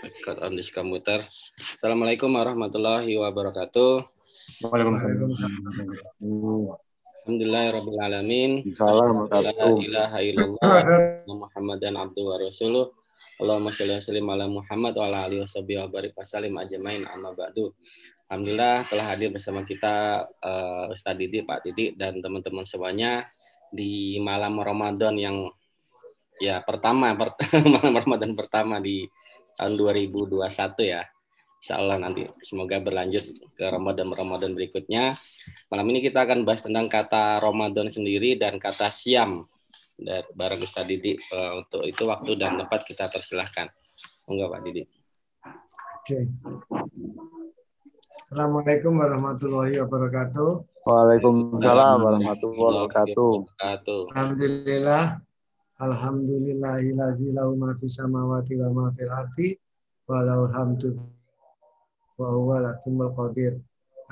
Record on this computer. Assalamualaikum warahmatullahi wabarakatuh. Waalaikumsalam. Alhamdulillah alamin. Salam La ilaha illallah Muhammadan abdu wa rasuluh. Allahumma sholli wa sallim ala Muhammad wa ala alihi washabihi wa barik wasallim ajmain amma ba'du. Alhamdulillah telah hadir bersama kita uh, Ustadz Didi, Pak Didi dan teman-teman semuanya di malam Ramadan yang ya pertama malam Ramadan pertama di tahun 2021 ya. Insya Allah nanti semoga berlanjut ke Ramadan-Ramadan berikutnya. Malam ini kita akan bahas tentang kata Ramadan sendiri dan kata siam dari barang Ustaz Didi. Uh, untuk itu waktu dan tempat kita persilahkan. Enggak Pak Didi. Oke. Assalamualaikum warahmatullahi wabarakatuh. Waalaikumsalam warahmatullahi wabarakatuh. Alhamdulillah. Alhamdulillahillazi lahu ma fis samawati wa ma fil ardi wa lahul hamdu wa huwa lakumul qadir.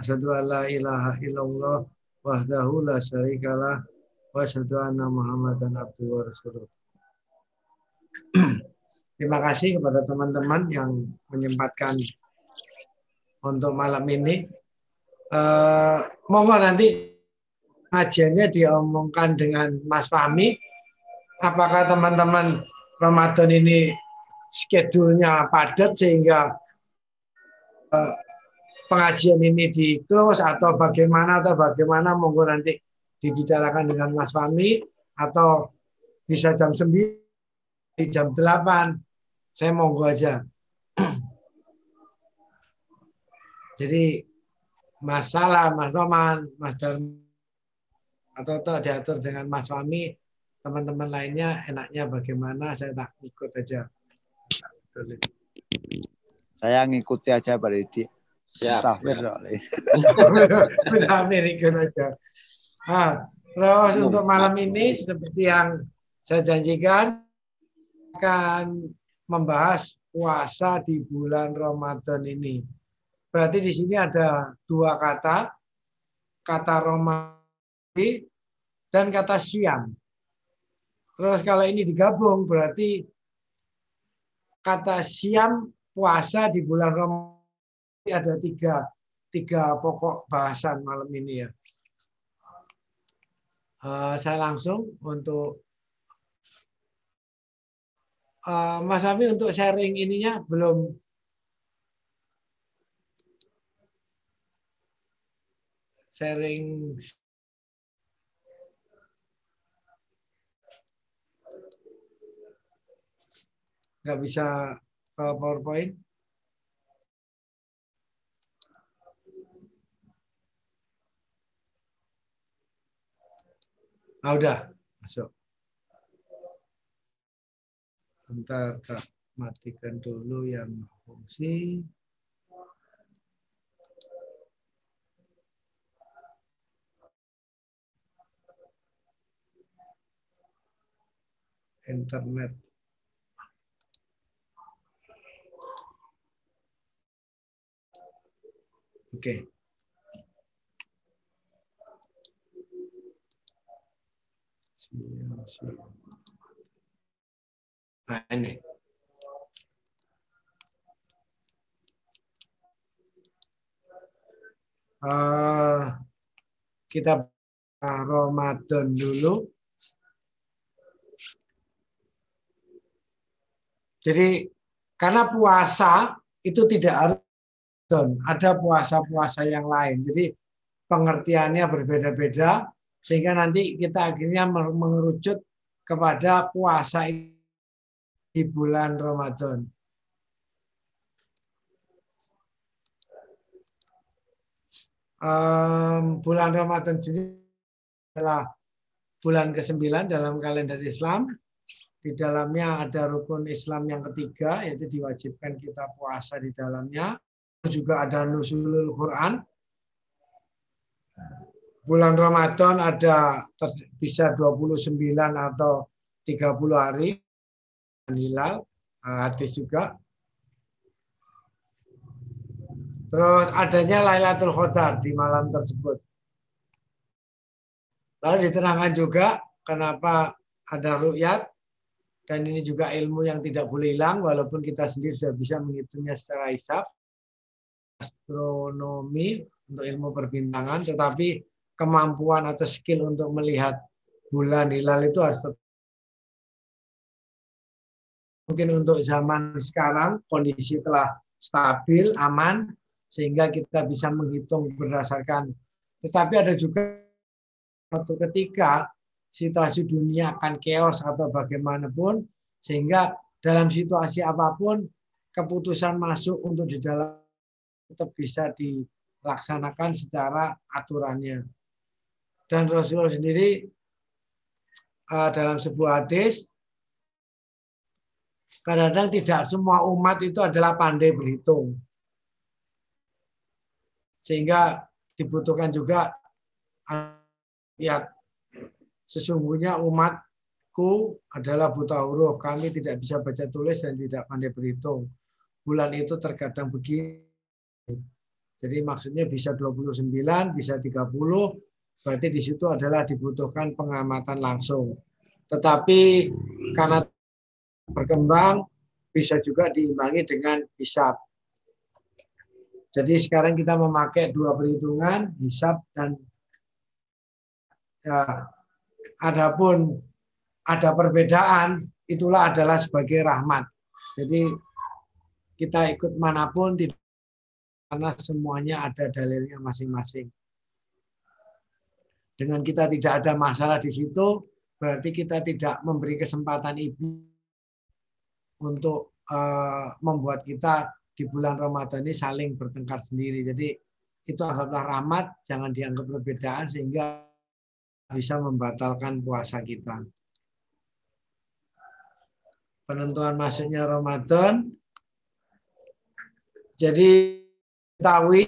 Asyhadu an la ilaha illallah wahdahu la syarikalah wa asyhadu anna Muhammadan abduhu wa rasuluh. Terima kasih kepada teman-teman yang menyempatkan untuk malam ini. Uh, monggo nanti kajiannya diomongkan dengan Mas Fahmi apakah teman-teman Ramadan ini schedule-nya padat sehingga uh, pengajian ini di close atau bagaimana atau bagaimana? Monggo nanti dibicarakan dengan Mas Fami atau bisa jam 9 di jam 8 saya monggo aja. Jadi masalah Mas Roman Mas Darmi atau, atau diatur dengan Mas Fami teman-teman lainnya enaknya bagaimana saya tak ikut aja. Saya ngikuti aja Pak Didi. Siap. Musafir Musafir ikut aja. Nah, terus untuk malam ini seperti yang saya janjikan akan membahas puasa di bulan Ramadan ini. Berarti di sini ada dua kata, kata Ramadan dan kata siang. Terus kalau ini digabung berarti kata siam puasa di bulan Ramadan ada tiga, tiga pokok bahasan malam ini ya. Uh, saya langsung untuk uh, Mas Ami untuk sharing ininya belum sharing nggak bisa ke PowerPoint? Ah, udah masuk. Ntar tak matikan dulu yang fungsi. Internet Oke. Nah, ini. Uh, kita Ramadan dulu. Jadi karena puasa itu tidak harus ada puasa-puasa yang lain. Jadi pengertiannya berbeda-beda sehingga nanti kita akhirnya mengerucut kepada puasa di bulan Ramadan. Um, bulan Ramadan ini adalah bulan ke-9 dalam kalender Islam. Di dalamnya ada rukun Islam yang ketiga, yaitu diwajibkan kita puasa di dalamnya juga ada Nuzulul Quran. Bulan Ramadan ada bisa 29 atau 30 hari hilal eh, hadis juga. Terus adanya Lailatul Qadar di malam tersebut. Lalu diterangkan juga kenapa ada rukyat dan ini juga ilmu yang tidak boleh hilang walaupun kita sendiri sudah bisa menghitungnya secara hisap astronomi untuk ilmu perbintangan tetapi kemampuan atau skill untuk melihat bulan hilal itu harus tetap mungkin untuk zaman sekarang kondisi telah stabil aman sehingga kita bisa menghitung berdasarkan. Tetapi ada juga suatu ketika situasi dunia akan chaos atau bagaimanapun sehingga dalam situasi apa pun keputusan masuk untuk di dalam tetap bisa dilaksanakan secara aturannya. Dan Rasulullah sendiri uh, dalam sebuah hadis kadang-kadang tidak semua umat itu adalah pandai berhitung. Sehingga dibutuhkan juga ya Sesungguhnya umatku adalah buta huruf. Kami tidak bisa baca tulis dan tidak pandai berhitung. Bulan itu terkadang begini. Jadi maksudnya bisa 29, bisa 30, berarti di situ adalah dibutuhkan pengamatan langsung. Tetapi karena berkembang, bisa juga diimbangi dengan hisap. Jadi sekarang kita memakai dua perhitungan, hisap dan ya, adapun ada perbedaan, itulah adalah sebagai rahmat. Jadi kita ikut mana pun karena semuanya ada dalilnya masing-masing. Dengan kita tidak ada masalah di situ, berarti kita tidak memberi kesempatan ibu untuk uh, membuat kita di bulan Ramadan ini saling bertengkar sendiri. Jadi itu adalah rahmat, jangan dianggap perbedaan sehingga bisa membatalkan puasa kita. Penentuan masuknya Ramadan. Jadi tahu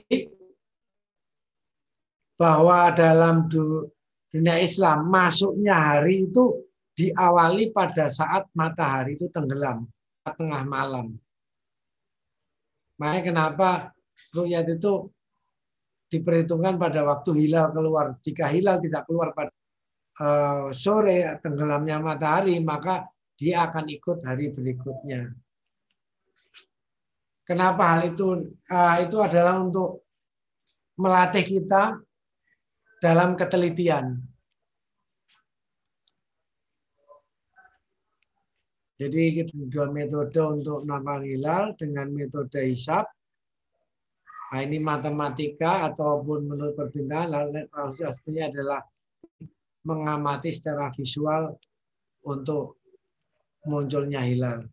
bahwa dalam dunia Islam masuknya hari itu diawali pada saat matahari itu tenggelam tengah malam. Makanya kenapa rukyat itu diperhitungkan pada waktu hilal keluar. Jika hilal tidak keluar pada uh, sore tenggelamnya matahari, maka dia akan ikut hari berikutnya. Kenapa hal itu? Uh, itu adalah untuk melatih kita dalam ketelitian. Jadi kita dua metode untuk menangkal hilal dengan metode hisap Nah, ini matematika ataupun menurut perbintangan lalu aslinya adalah mengamati secara visual untuk munculnya hilal.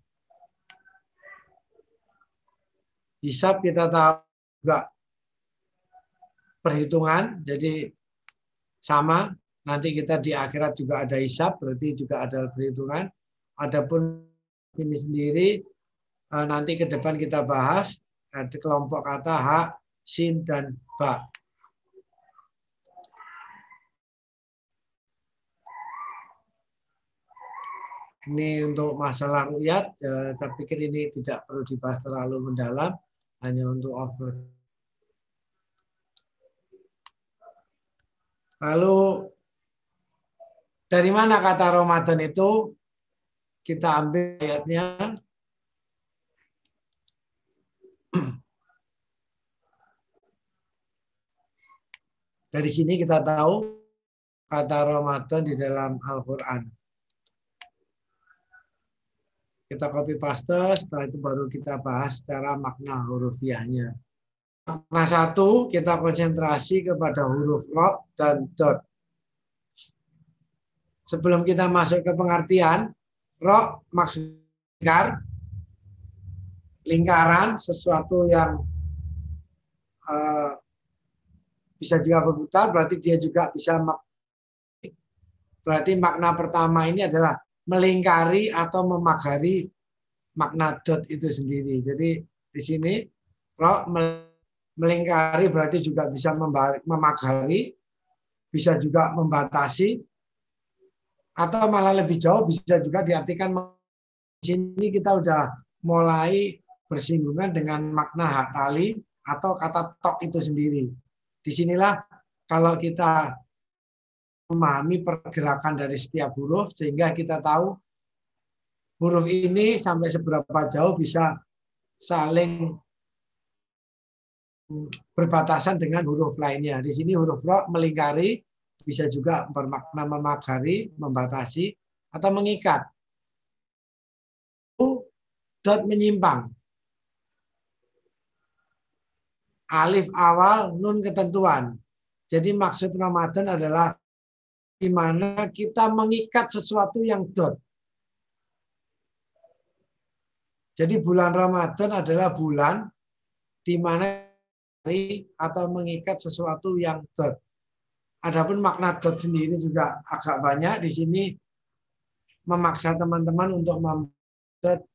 Hisap kita tahu juga perhitungan, jadi sama. Nanti kita di akhirat juga ada hisap, berarti juga ada perhitungan. Adapun ini sendiri eh, nanti ke depan kita bahas ada kelompok kata hak, sin, dan ba. Ini untuk masalah rukyat, ya, saya pikir ini tidak perlu dibahas terlalu mendalam, hanya untuk over. Lalu dari mana kata Ramadan itu? Kita ambil ayatnya Dari sini kita tahu kata Ramadan di dalam Al-Quran. Kita copy paste, setelah itu baru kita bahas secara makna hurufiahnya. Makna satu, kita konsentrasi kepada huruf ro dan dot. Sebelum kita masuk ke pengertian, ro maksudnya lingkaran, sesuatu yang uh, bisa juga berputar, berarti dia juga bisa berarti makna pertama ini adalah melingkari atau memagari makna dot itu sendiri. Jadi di sini roh melingkari berarti juga bisa memagari, bisa juga membatasi, atau malah lebih jauh bisa juga diartikan di sini kita udah mulai bersinggungan dengan makna hak tali atau kata tok itu sendiri. Di sinilah kalau kita memahami pergerakan dari setiap huruf sehingga kita tahu huruf ini sampai seberapa jauh bisa saling berbatasan dengan huruf lainnya. Di sini huruf ro melingkari, bisa juga bermakna memagari, membatasi, atau mengikat. Dot menyimpang. Alif awal, nun ketentuan. Jadi maksud Ramadan adalah di mana kita mengikat sesuatu yang dot. Jadi bulan Ramadan adalah bulan di mana atau mengikat sesuatu yang dot. Adapun makna dot sendiri juga agak banyak di sini memaksa teman-teman untuk membuat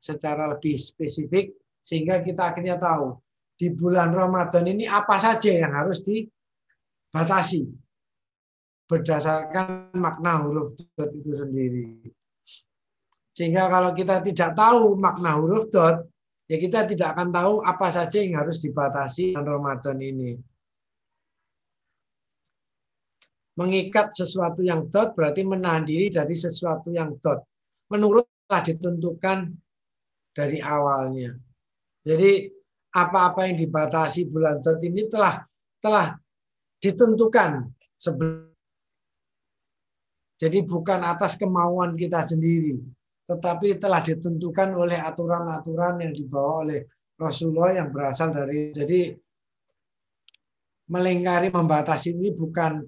secara lebih spesifik sehingga kita akhirnya tahu di bulan Ramadan ini apa saja yang harus dibatasi berdasarkan makna huruf dot itu sendiri. Sehingga kalau kita tidak tahu makna huruf dot, ya kita tidak akan tahu apa saja yang harus dibatasi dalam Ramadan ini. Mengikat sesuatu yang dot berarti menahan diri dari sesuatu yang dot. Menurut telah ditentukan dari awalnya. Jadi apa-apa yang dibatasi bulan dot ini telah telah ditentukan sebelum jadi bukan atas kemauan kita sendiri, tetapi telah ditentukan oleh aturan-aturan yang dibawa oleh Rasulullah yang berasal dari jadi melingkari membatasi ini bukan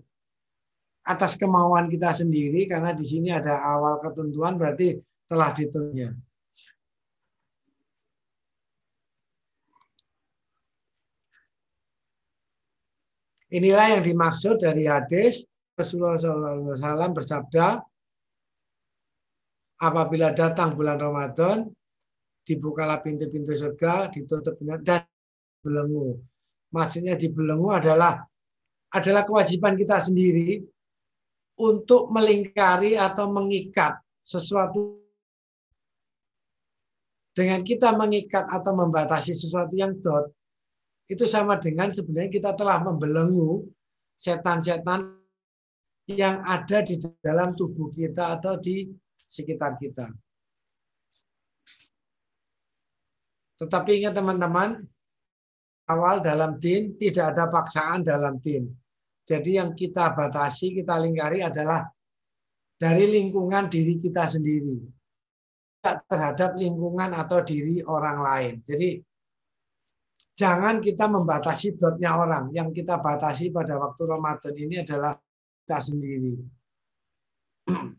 atas kemauan kita sendiri karena di sini ada awal ketentuan berarti telah ditentunya. Inilah yang dimaksud dari hadis Rasulullah SAW bersabda, apabila datang bulan Ramadan, dibukalah pintu-pintu surga, ditutup dan belenggu. Maksudnya dibelenggu adalah adalah kewajiban kita sendiri untuk melingkari atau mengikat sesuatu dengan kita mengikat atau membatasi sesuatu yang dot itu sama dengan sebenarnya kita telah membelenggu setan-setan yang ada di dalam tubuh kita atau di sekitar kita. Tetapi ingat teman-teman, awal dalam tim tidak ada paksaan dalam tim. Jadi yang kita batasi, kita lingkari adalah dari lingkungan diri kita sendiri. Terhadap lingkungan atau diri orang lain. Jadi jangan kita membatasi dotnya orang. Yang kita batasi pada waktu Ramadan ini adalah kita sendiri.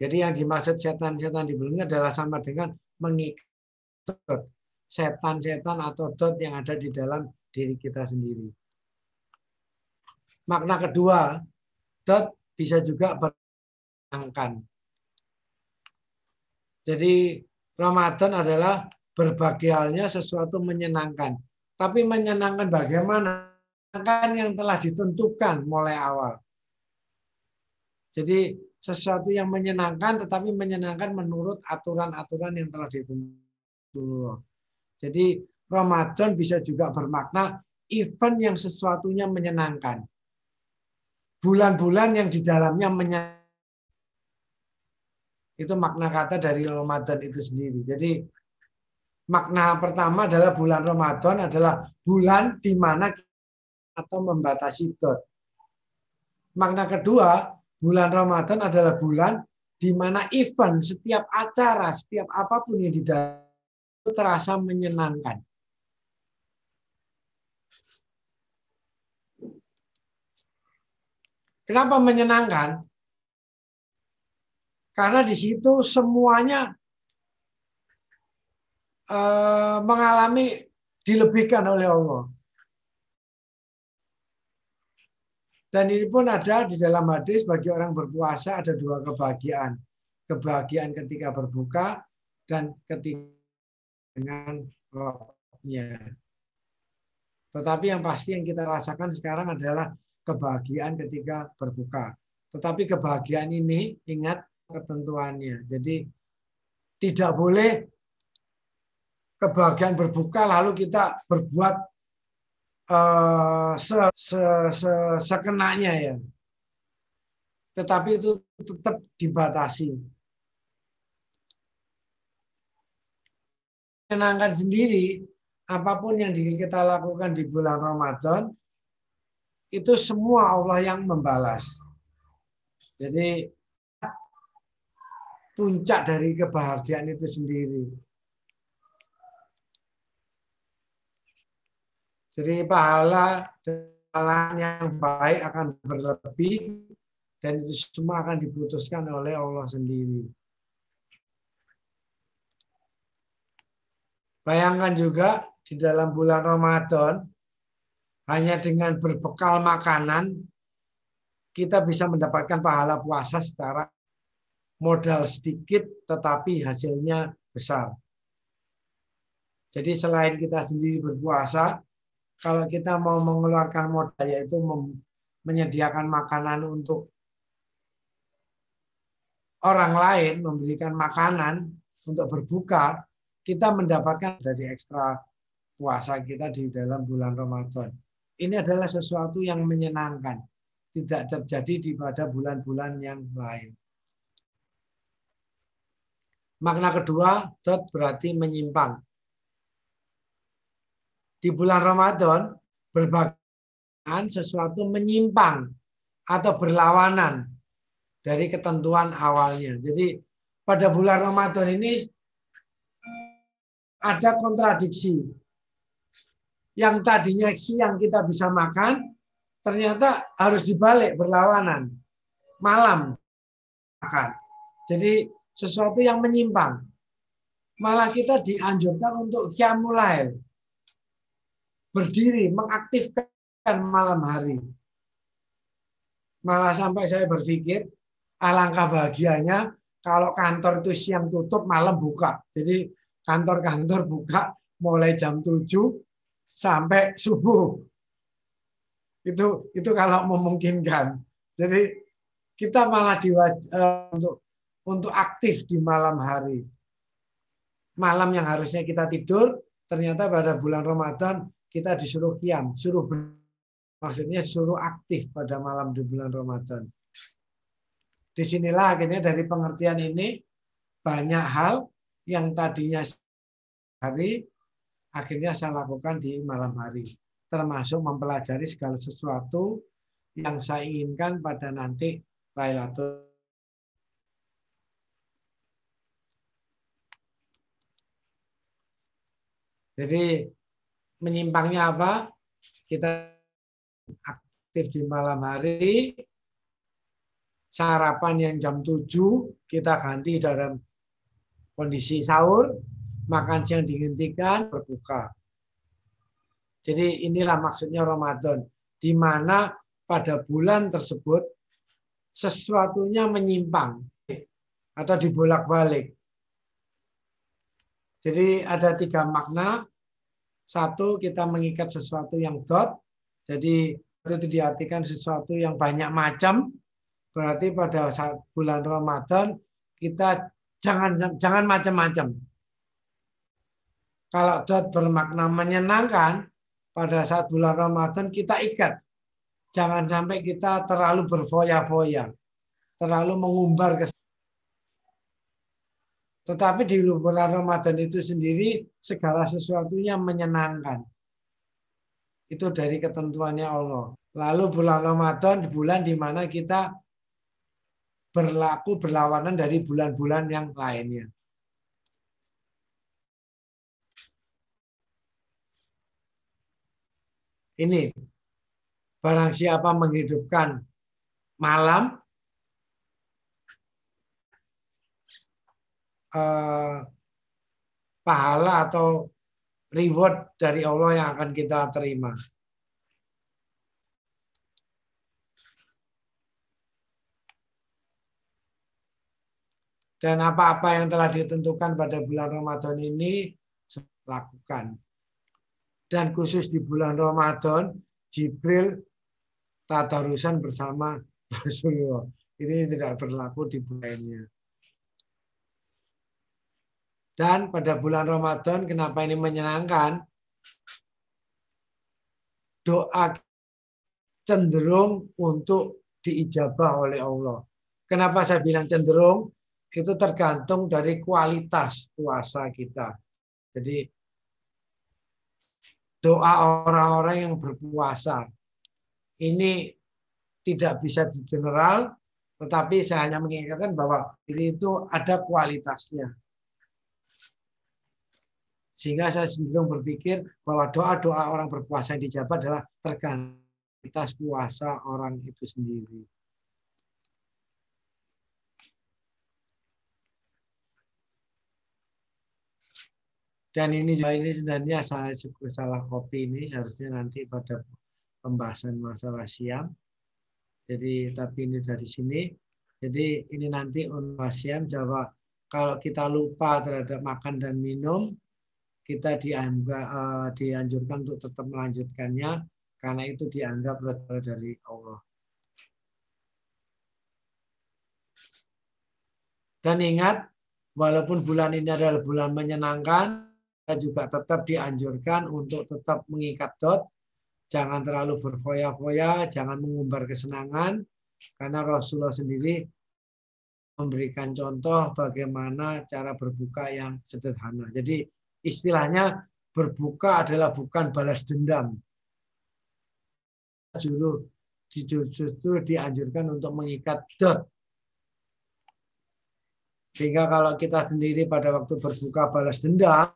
Jadi yang dimaksud setan-setan di belenggu adalah sama dengan mengikat setan-setan atau dot yang ada di dalam diri kita sendiri. Makna kedua, dot bisa juga berangkan. Jadi Ramadan adalah berbahagianya sesuatu menyenangkan. Tapi menyenangkan bagaimana? Kan yang telah ditentukan mulai awal. Jadi sesuatu yang menyenangkan tetapi menyenangkan menurut aturan-aturan yang telah ditentukan. Jadi Ramadan bisa juga bermakna event yang sesuatunya menyenangkan. Bulan-bulan yang di dalamnya menyenangkan. Itu makna kata dari Ramadan itu sendiri. Jadi makna pertama adalah bulan Ramadan adalah bulan di mana atau membatasi dot. Makna kedua, bulan Ramadan adalah bulan di mana event, setiap acara, setiap apa pun yang di itu terasa menyenangkan. Kenapa menyenangkan? Karena di situ semuanya eh, mengalami dilebihkan oleh Allah. Dan ini pun ada di dalam hadis bagi orang berpuasa ada dua kebahagiaan. Kebahagiaan ketika berbuka dan ketika dengan rohnya. Tetapi yang pasti yang kita rasakan sekarang adalah kebahagiaan ketika berbuka. Tetapi kebahagiaan ini ingat ketentuannya. Jadi tidak boleh kebahagiaan berbuka lalu kita berbuat uh, se, se, se, sekenanya ya. tetapi itu tetap dibatasi. Menyenangkan sendiri, apa pun yang kita lakukan di bulan Ramadan, itu semua Allah yang membalas. Jadi puncak dari kebahagiaan itu sendiri. Jadi pahala kesalahan yang baik akan berlebih dan itu semua akan diputuskan oleh Allah sendiri. Bayangkan juga di dalam bulan Ramadan hanya dengan berbekal makanan kita bisa mendapatkan pahala puasa secara modal sedikit tetapi hasilnya besar. Jadi selain kita sendiri berpuasa, kalau kita mau mengeluarkan modal yaitu menyediakan makanan untuk orang lain, memberikan makanan untuk berbuka, kita mendapatkan dari ekstra puasa kita di dalam bulan Ramadan. Ini adalah sesuatu yang menyenangkan, tidak terjadi di pada bulan-bulan yang lain. Makna kedua, dot berarti menyimpang di bulan Ramadan berbagai sesuatu menyimpang atau berlawanan dari ketentuan awalnya. Jadi pada bulan Ramadan ini ada kontradiksi. Yang tadinya siang kita bisa makan, ternyata harus dibalik berlawanan. Malam makan. Jadi sesuatu yang menyimpang. Malah kita dianjurkan untuk kiamulail berdiri, mengaktifkan malam hari. Malah sampai saya berpikir, alangkah bahagianya kalau kantor itu siang tutup, malam buka. Jadi kantor-kantor buka mulai jam 7 sampai subuh. Itu itu kalau memungkinkan. Jadi kita malah diwaj uh, untuk untuk aktif di malam hari. Malam yang harusnya kita tidur, ternyata pada bulan Ramadan kita disuruh kiam, suruh maksudnya disuruh aktif pada malam di bulan Ramadan. Di sinilah akhirnya dari pengertian ini banyak hal yang tadinya hari akhirnya saya lakukan di malam hari. Termasuk mempelajari segala sesuatu yang saya inginkan pada nanti Lailatul Jadi menyimpangnya apa? Kita aktif di malam hari, sarapan yang jam 7 kita ganti dalam kondisi sahur, makan siang dihentikan, berbuka. Jadi inilah maksudnya Ramadan, di mana pada bulan tersebut sesuatunya menyimpang atau dibolak-balik. Jadi ada tiga makna satu, kita mengikat sesuatu yang dot. Jadi itu diartikan sesuatu yang banyak macam. Berarti pada saat bulan Ramadan kita jangan jangan macam-macam. Kalau dot bermakna menyenangkan, pada saat bulan Ramadan kita ikat. Jangan sampai kita terlalu berfoya-foya, terlalu mengumbar ke tetapi di bulan Ramadan itu sendiri segala sesuatunya menyenangkan. Itu dari ketentuannya Allah. Lalu bulan Ramadan bulan di mana kita berlaku berlawanan dari bulan-bulan yang lainnya. Ini barang siapa menghidupkan malam eh, pahala atau reward dari Allah yang akan kita terima. Dan apa-apa yang telah ditentukan pada bulan Ramadan ini lakukan. Dan khusus di bulan Ramadan, Jibril tadarusan bersama Rasulullah. Ini tidak berlaku di bulan lainnya. Dan pada bulan Ramadan, kenapa ini menyenangkan? Doa cenderung untuk diijabah oleh Allah. Kenapa saya bilang cenderung? Itu tergantung dari kualitas puasa kita. Jadi doa orang-orang yang berpuasa ini tidak bisa di general, tetapi saya hanya mengingatkan bahwa ini itu ada kualitasnya. Sehingga saya cenderung berpikir bahwa doa-doa orang berpuasa yang dijawab adalah tergantung puasa orang itu sendiri. Dan ini juga ini sebenarnya saya salah kopi ini harusnya nanti pada pembahasan masalah siam. Jadi tapi ini dari sini. Jadi ini nanti untuk siam bahwa kalau kita lupa terhadap makan dan minum, kita dianggap, uh, dianjurkan untuk tetap melanjutkannya karena itu dianggap dari Allah. Dan ingat, walaupun bulan ini adalah bulan menyenangkan, kita juga tetap dianjurkan untuk tetap mengikat dot, jangan terlalu berfoya-foya, jangan mengumbar kesenangan, karena Rasulullah sendiri memberikan contoh bagaimana cara berbuka yang sederhana. Jadi istilahnya berbuka adalah bukan balas dendam. Justru, justru dianjurkan untuk mengikat dot. Sehingga kalau kita sendiri pada waktu berbuka balas dendam,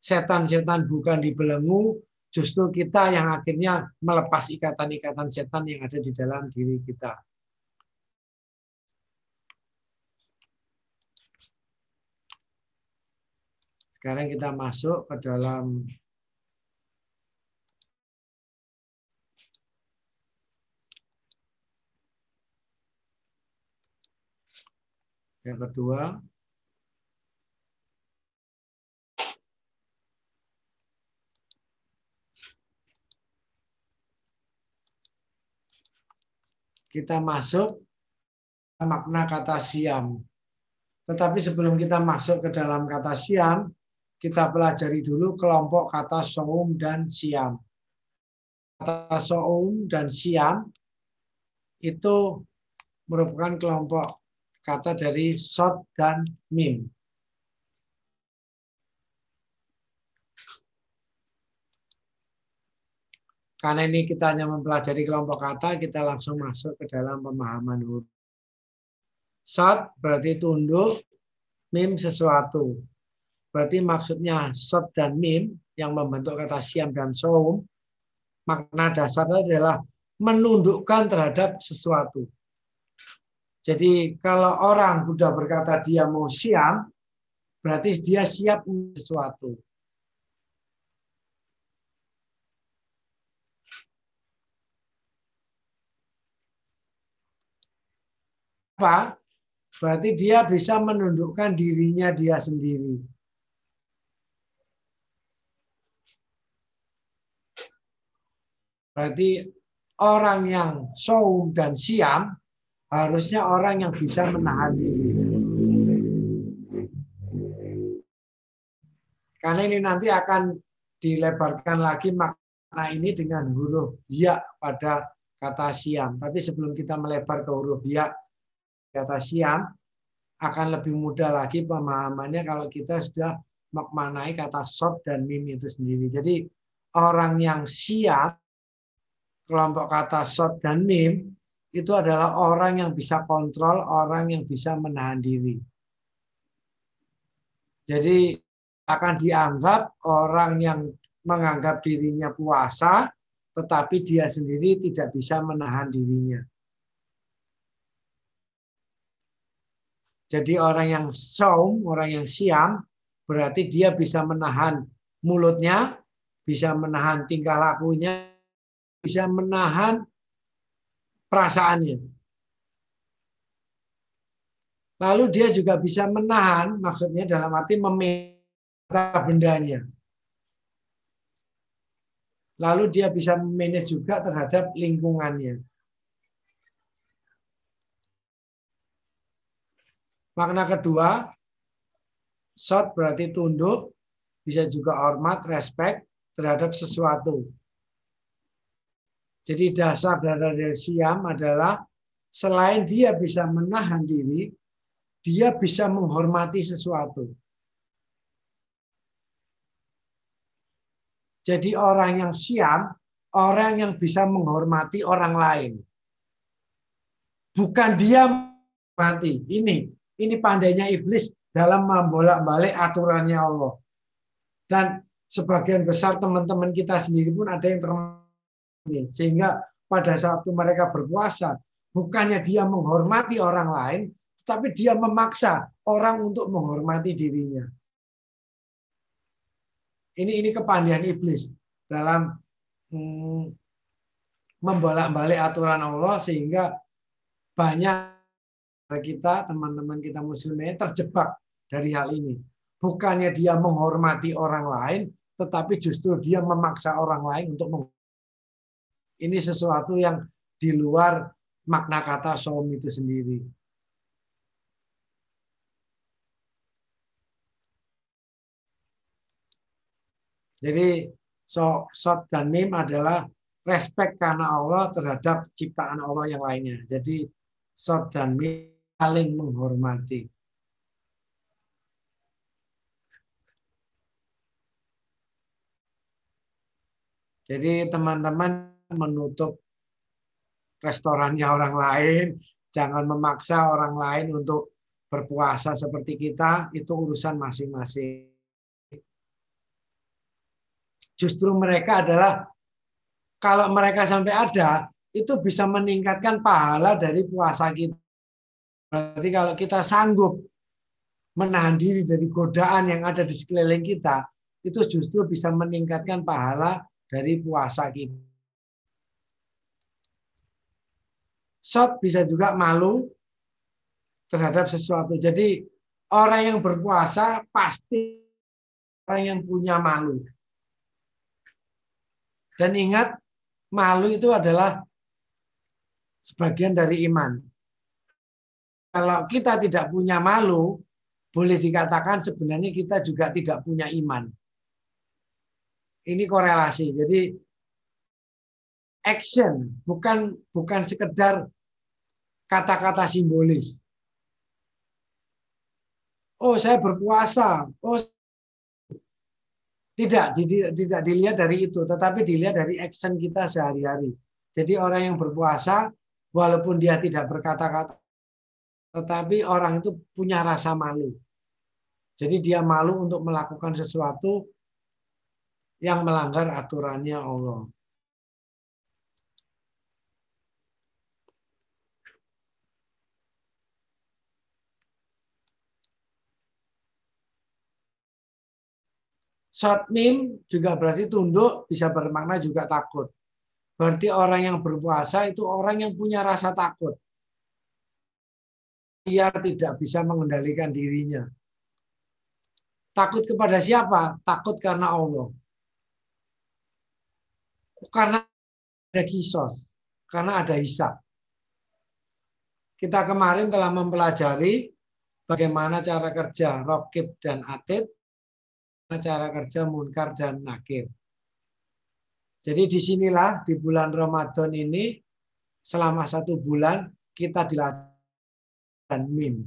setan-setan bukan dibelenggu, justru kita yang akhirnya melepas ikatan-ikatan setan yang ada di dalam diri kita. Sekarang kita masuk ke dalam yang kedua. Kita masuk makna kata siam. Tetapi sebelum kita masuk ke dalam kata siam, kita pelajari dulu kelompok kata soum dan siam. Kata soum dan siam itu merupakan kelompok kata dari sot dan mim. Karena ini kita hanya mempelajari kelompok kata, kita langsung masuk ke dalam pemahaman huruf. Sot berarti tunduk, mim sesuatu. Berarti maksudnya sod dan mim yang membentuk kata siam dan soum, makna dasarnya adalah menundukkan terhadap sesuatu. Jadi kalau orang sudah berkata dia mau siam, berarti dia siap untuk sesuatu. Apa? Berarti dia bisa menundukkan dirinya dia sendiri. Berarti orang yang saum dan siam harusnya orang yang bisa menahan diri. Karena ini nanti akan dilebarkan lagi makna ini dengan huruf ya pada kata siam. Tapi sebelum kita melebar ke huruf ya kata siam, akan lebih mudah lagi pemahamannya kalau kita sudah maknai kata sod dan mim itu sendiri. Jadi orang yang siap kelompok kata short dan mim itu adalah orang yang bisa kontrol, orang yang bisa menahan diri. Jadi akan dianggap orang yang menganggap dirinya puasa, tetapi dia sendiri tidak bisa menahan dirinya. Jadi orang yang saum, orang yang siam, berarti dia bisa menahan mulutnya, bisa menahan tingkah lakunya, bisa menahan perasaannya. Lalu dia juga bisa menahan, maksudnya dalam arti meminta bendanya. Lalu dia bisa manage juga terhadap lingkungannya. Makna kedua, short berarti tunduk, bisa juga hormat, respect terhadap sesuatu. Jadi dasar dari siam adalah selain dia bisa menahan diri, dia bisa menghormati sesuatu. Jadi orang yang siam, orang yang bisa menghormati orang lain. Bukan dia mati. Ini, ini pandainya iblis dalam membolak-balik aturannya Allah. Dan sebagian besar teman-teman kita sendiri pun ada yang termasuk sehingga pada saat mereka berpuasa bukannya dia menghormati orang lain tetapi dia memaksa orang untuk menghormati dirinya. Ini ini kepandaian iblis dalam hmm, membolak-balik aturan Allah sehingga banyak kita teman-teman kita muslimnya terjebak dari hal ini. Bukannya dia menghormati orang lain, tetapi justru dia memaksa orang lain untuk meng ini sesuatu yang di luar makna kata som itu sendiri. Jadi so, sot dan mim adalah respect karena Allah terhadap ciptaan Allah yang lainnya. Jadi sot dan mim saling menghormati. Jadi teman-teman menutup restorannya orang lain, jangan memaksa orang lain untuk berpuasa seperti kita, itu urusan masing-masing. Justru mereka adalah kalau mereka sampai ada, itu bisa meningkatkan pahala dari puasa kita. Berarti kalau kita sanggup menahan diri dari godaan yang ada di sekeliling kita, itu justru bisa meningkatkan pahala dari puasa kita. Shot bisa juga malu terhadap sesuatu. Jadi orang yang berpuasa pasti orang yang punya malu. Dan ingat, malu itu adalah sebagian dari iman. Kalau kita tidak punya malu, boleh dikatakan sebenarnya kita juga tidak punya iman ini korelasi. Jadi action bukan bukan sekedar kata-kata simbolis. Oh, saya berpuasa. Oh, tidak, tidak dilihat dari itu, tetapi dilihat dari action kita sehari-hari. Jadi orang yang berpuasa, walaupun dia tidak berkata-kata, tetapi orang itu punya rasa malu. Jadi dia malu untuk melakukan sesuatu yang melanggar aturannya Allah. Short mim juga berarti tunduk, bisa bermakna juga takut. Berarti orang yang berpuasa itu orang yang punya rasa takut. Biar tidak bisa mengendalikan dirinya. Takut kepada siapa? Takut karena Allah karena ada kisos, karena ada hisab. Kita kemarin telah mempelajari bagaimana cara kerja rokib dan atid, cara kerja munkar dan nakir. Jadi di sinilah di bulan Ramadan ini selama satu bulan kita dilatih mim.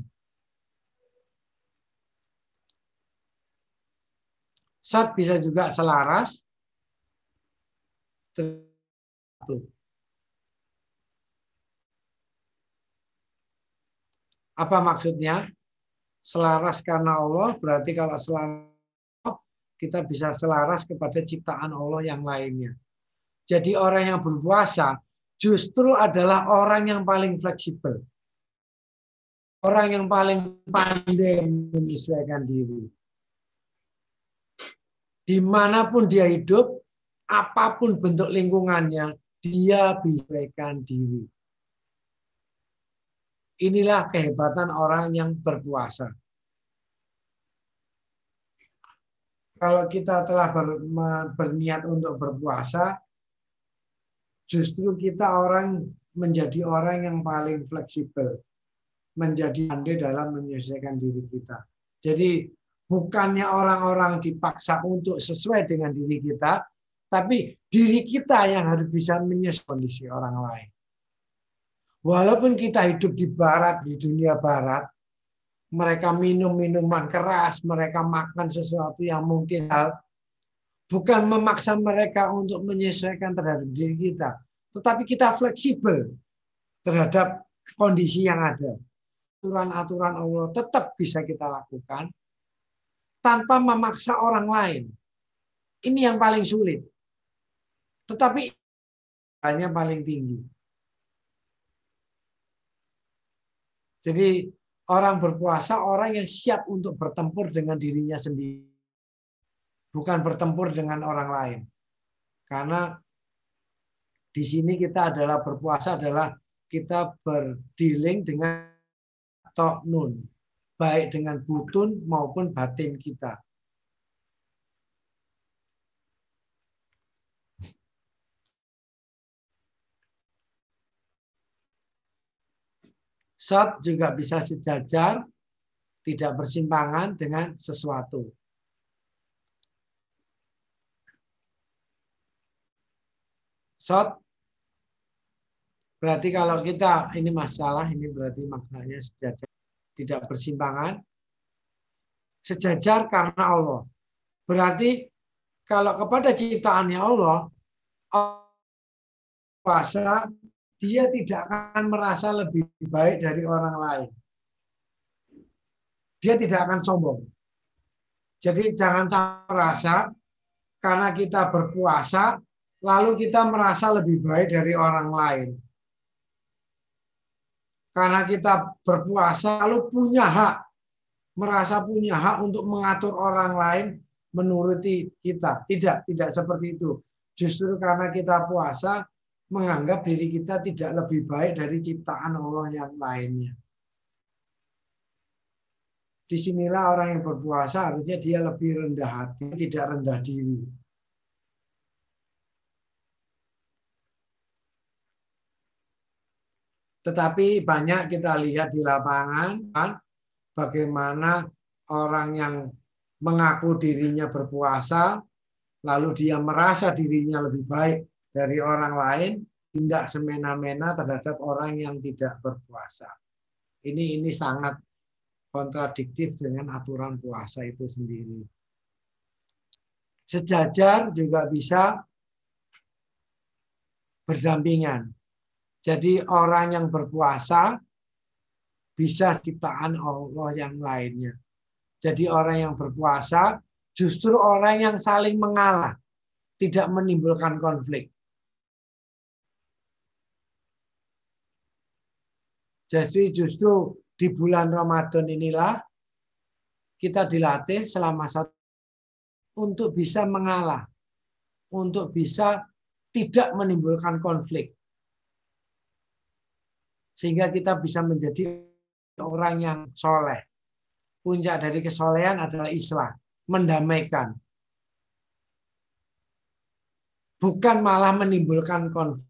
Sat bisa juga selaras apa maksudnya? Selaras karena Allah berarti kalau selaras kita bisa selaras kepada ciptaan Allah yang lainnya. Jadi orang yang berpuasa justru adalah orang yang paling fleksibel. Orang yang paling pandai menyesuaikan diri. Di mana pun dia hidup, apa pun bentuk lingkungannya, dia bisakan diri. Inilah kehebatan orang yang berpuasa. Kalau kita telah ber, berniat untuk berpuasa, justru kita orang menjadi orang yang paling fleksibel, menjadi pandai dalam menyelesaikan diri kita. Jadi bukannya orang-orang dipaksa untuk sesuai dengan diri kita, Tapi diri kita yang harus bisa menyesuaikan kondisi orang lain. Walaupun kita hidup di barat, di dunia barat, mereka minum minuman keras, mereka makan sesuatu yang mungkin hal, bukan memaksa mereka untuk menyesuaikan terhadap diri kita, tetapi kita fleksibel terhadap kondisi yang ada. Aturan-aturan Allah tetap bisa kita lakukan tanpa memaksa orang lain. Ini yang paling sulit. Tetapi hanya paling tinggi. Jadi orang berpuasa orang yang siap untuk bertempur dengan dirinya sendiri. Bukan bertempur dengan orang lain. Karena di sini kita adalah berpuasa adalah kita berdealing dengan tok nun, baik dengan butun maupun batin kita. Shot juga bisa sejajar, tidak bersimpangan dengan sesuatu. Shot berarti kalau kita ini masalah, ini berarti maknanya sejajar, tidak bersimpangan. Sejajar karena Allah. Berarti kalau kepada ciptaannya Allah, puasa dia tidak akan merasa lebih baik dari orang lain. Dia tidak akan sombong. Jadi jangan merasa karena kita berpuasa, lalu kita merasa lebih baik dari orang lain. Karena kita berpuasa, lalu punya hak, merasa punya hak untuk mengatur orang lain menuruti kita. Tidak, tidak seperti itu. Justru karena kita puasa, menganggap diri kita tidak lebih baik dari ciptaan Allah yang lainnya. Di sinilah orang yang berpuasa harusnya dia lebih rendah hati, tidak rendah diri. Tetapi banyak kita lihat di lapangan, kan, bagaimana orang yang mengaku dirinya berpuasa, lalu dia merasa dirinya lebih baik dari orang lain tidak semena-mena terhadap orang yang tidak berpuasa. Ini ini sangat kontradiktif dengan aturan puasa itu sendiri. Sejajar juga bisa berdampingan. Jadi orang yang berpuasa bisa ciptaan Allah yang lainnya. Jadi orang yang berpuasa justru orang yang saling mengalah, tidak menimbulkan konflik. Jadi justru di bulan Ramadan inilah kita dilatih selama satu untuk bisa mengalah, untuk bisa tidak menimbulkan konflik. Sehingga kita bisa menjadi orang yang soleh. Puncak dari kesolehan adalah islah, mendamaikan. Bukan malah menimbulkan konflik.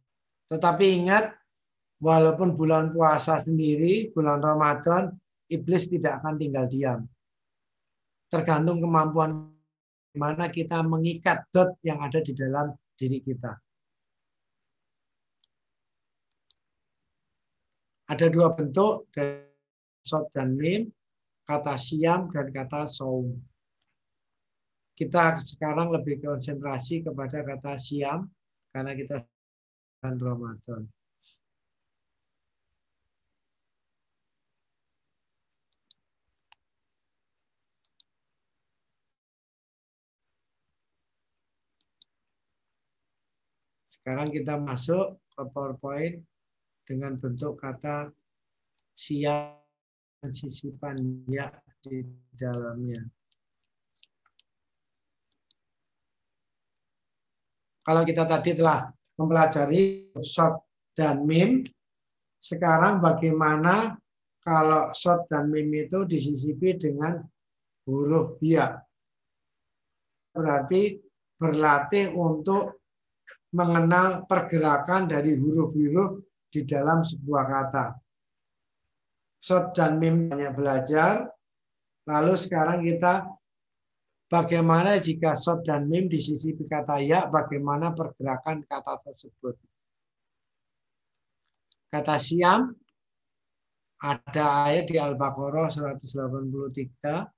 Tetapi ingat, walaupun bulan puasa sendiri, bulan Ramadan, iblis tidak akan tinggal diam. Tergantung kemampuan mana kita mengikat dot yang ada di dalam diri kita. Ada dua bentuk sot dan mim, kata siam dan kata saum. Kita sekarang lebih konsentrasi kepada kata siam karena kita Ramadan. Sekarang kita masuk ke PowerPoint dengan bentuk kata siap dan sisipan ya di dalamnya. Kalau kita tadi telah mempelajari short dan mim, sekarang bagaimana kalau short dan mim itu disisipi dengan huruf biak. Berarti berlatih untuk mengenal pergerakan dari huruf-huruf di dalam sebuah kata. Short dan mim banyak belajar. Lalu sekarang kita bagaimana jika sod dan mim di sisi kata ya, bagaimana pergerakan kata tersebut. Kata siam, ada ayat di Al-Baqarah 183.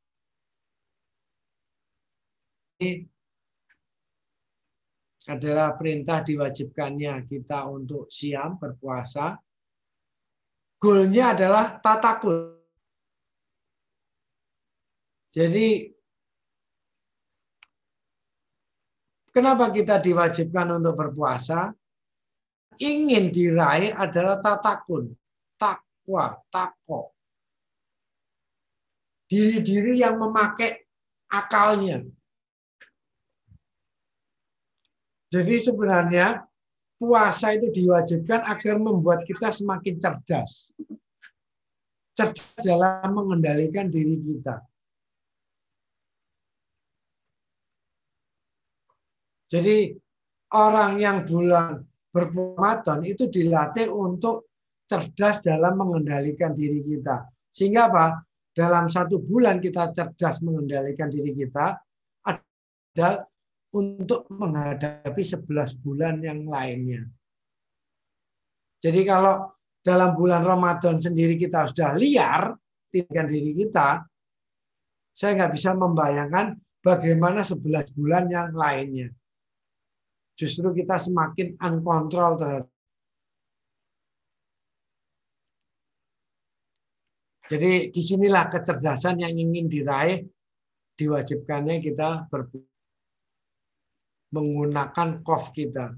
Adalah perintah diwajibkannya kita untuk siam berpuasa. Goalnya adalah tatakul. Jadi Kenapa kita diwajibkan untuk berpuasa? Ingin diraih adalah tatakun, takwa, tako. Diri-diri yang memakai akalnya. Jadi sebenarnya puasa itu diwajibkan agar membuat kita semakin cerdas. Cerdas dalam mengendalikan diri kita. Jadi orang yang bulan berpuasa itu dilatih untuk cerdas dalam mengendalikan diri kita. Sehingga apa? Dalam satu bulan kita cerdas mengendalikan diri kita ada untuk menghadapi 11 bulan yang lainnya. Jadi kalau dalam bulan Ramadan sendiri kita sudah liar, tinggal diri kita, saya nggak bisa membayangkan bagaimana 11 bulan yang lainnya justru kita semakin uncontrol terhadap Jadi di sinilah kecerdasan yang ingin diraih, diwajibkannya kita ber menggunakan kof kita.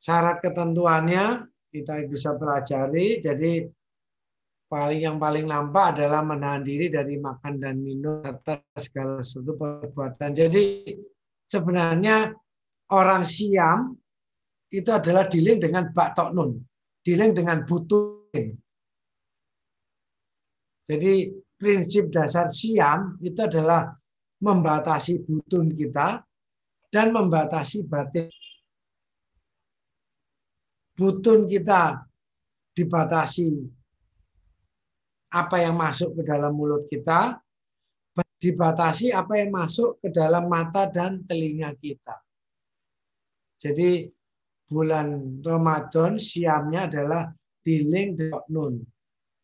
Syarat ketentuannya kita bisa pelajari, jadi paling yang paling nampak adalah menahan diri dari makan dan minum serta segala sesuatu perbuatan. Jadi sebenarnya orang siam itu adalah dealing dengan bak nun, dealing dengan butun. Jadi prinsip dasar siam itu adalah membatasi butun kita dan membatasi batin. Butun kita dibatasi apa yang masuk ke dalam mulut kita, dibatasi apa yang masuk ke dalam mata dan telinga kita. Jadi bulan Ramadan siamnya adalah diling nun,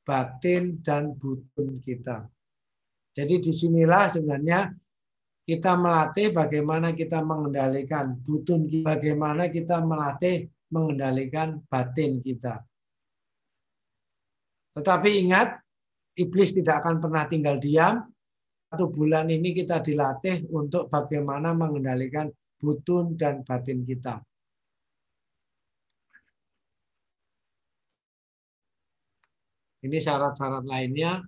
batin dan butun kita. Jadi di sinilah sebenarnya kita melatih bagaimana kita mengendalikan butun, bagaimana kita melatih mengendalikan batin kita. Tetapi ingat, iblis tidak akan pernah tinggal diam. Satu bulan ini kita dilatih untuk bagaimana mengendalikan butun dan batin kita. Ini syarat-syarat lainnya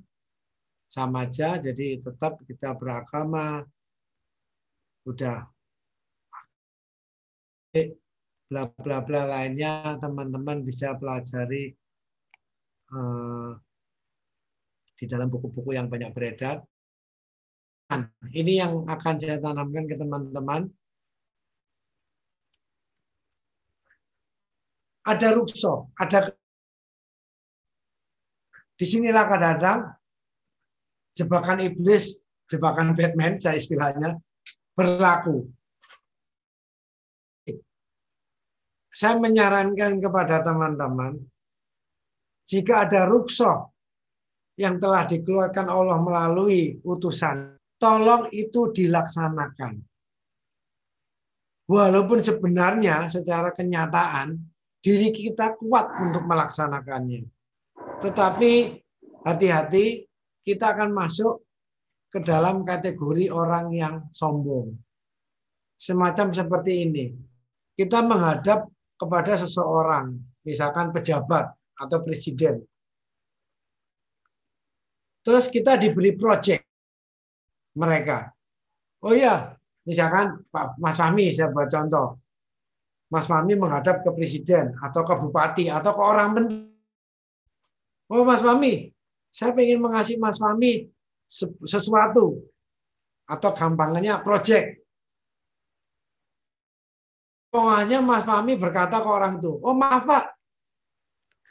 sama aja, jadi tetap kita beragama, udah bla bla bla lainnya teman-teman bisa pelajari eh, di dalam buku-buku yang banyak beredar. Ini yang akan saya tanamkan ke teman-teman. Ada rukso, ada di sinilah kadang-kadang jebakan iblis, jebakan Batman, saya istilahnya, berlaku. Saya menyarankan kepada teman-teman, jika ada rukso yang telah dikeluarkan Allah melalui utusan, tolong itu dilaksanakan. Walaupun sebenarnya secara kenyataan diri kita kuat untuk melaksanakannya. Tetapi hati-hati kita akan masuk ke dalam kategori orang yang sombong. Semacam seperti ini. Kita menghadap kepada seseorang, misalkan pejabat atau presiden Terus kita diberi project mereka. Oh ya, misalkan Pak Mas Fahmi, saya buat contoh. Mas Fahmi menghadap ke presiden atau ke bupati atau ke orang penting. Oh Mas Fahmi, saya ingin mengasih Mas Fahmi sesuatu atau gampangnya project. Pokoknya Mas Fahmi berkata ke orang itu, oh maaf Pak,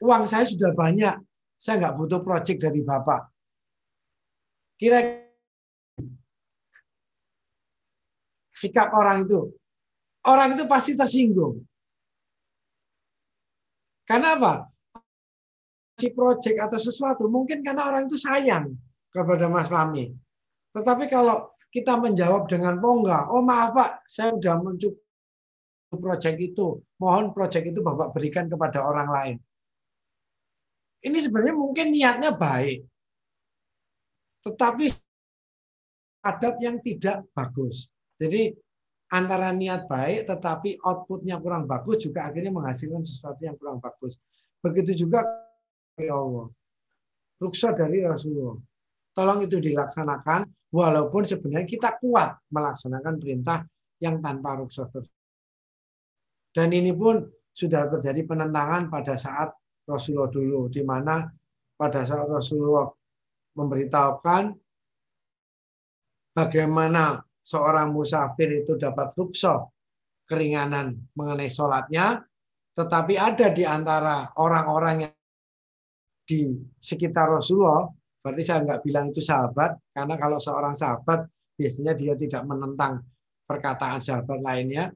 uang saya sudah banyak, saya nggak butuh proyek dari Bapak. Kira sikap orang itu, orang itu pasti tersinggung. Karena apa? Si proyek atau sesuatu, mungkin karena orang itu sayang kepada Mas Fahmi. Tetapi kalau kita menjawab dengan oh enggak, oh maaf Pak, saya sudah mencukupi proyek itu. Mohon proyek itu Bapak berikan kepada orang lain. Ini sebenarnya mungkin niatnya baik. Tetapi adab yang tidak bagus. Jadi antara niat baik tetapi outputnya kurang bagus juga akhirnya menghasilkan sesuatu yang kurang bagus. Begitu juga ya Allah. Ruksa dari Rasulullah. Tolong itu dilaksanakan walaupun sebenarnya kita kuat melaksanakan perintah yang tanpa ruksa. Dan ini pun sudah terjadi penentangan pada saat Rasulullah dulu, di mana pada saat Rasulullah memberitahukan bagaimana seorang musafir itu dapat rukso keringanan mengenai sholatnya, tetapi ada di antara orang-orang yang di sekitar Rasulullah, berarti saya nggak bilang itu sahabat, karena kalau seorang sahabat biasanya dia tidak menentang perkataan sahabat lainnya,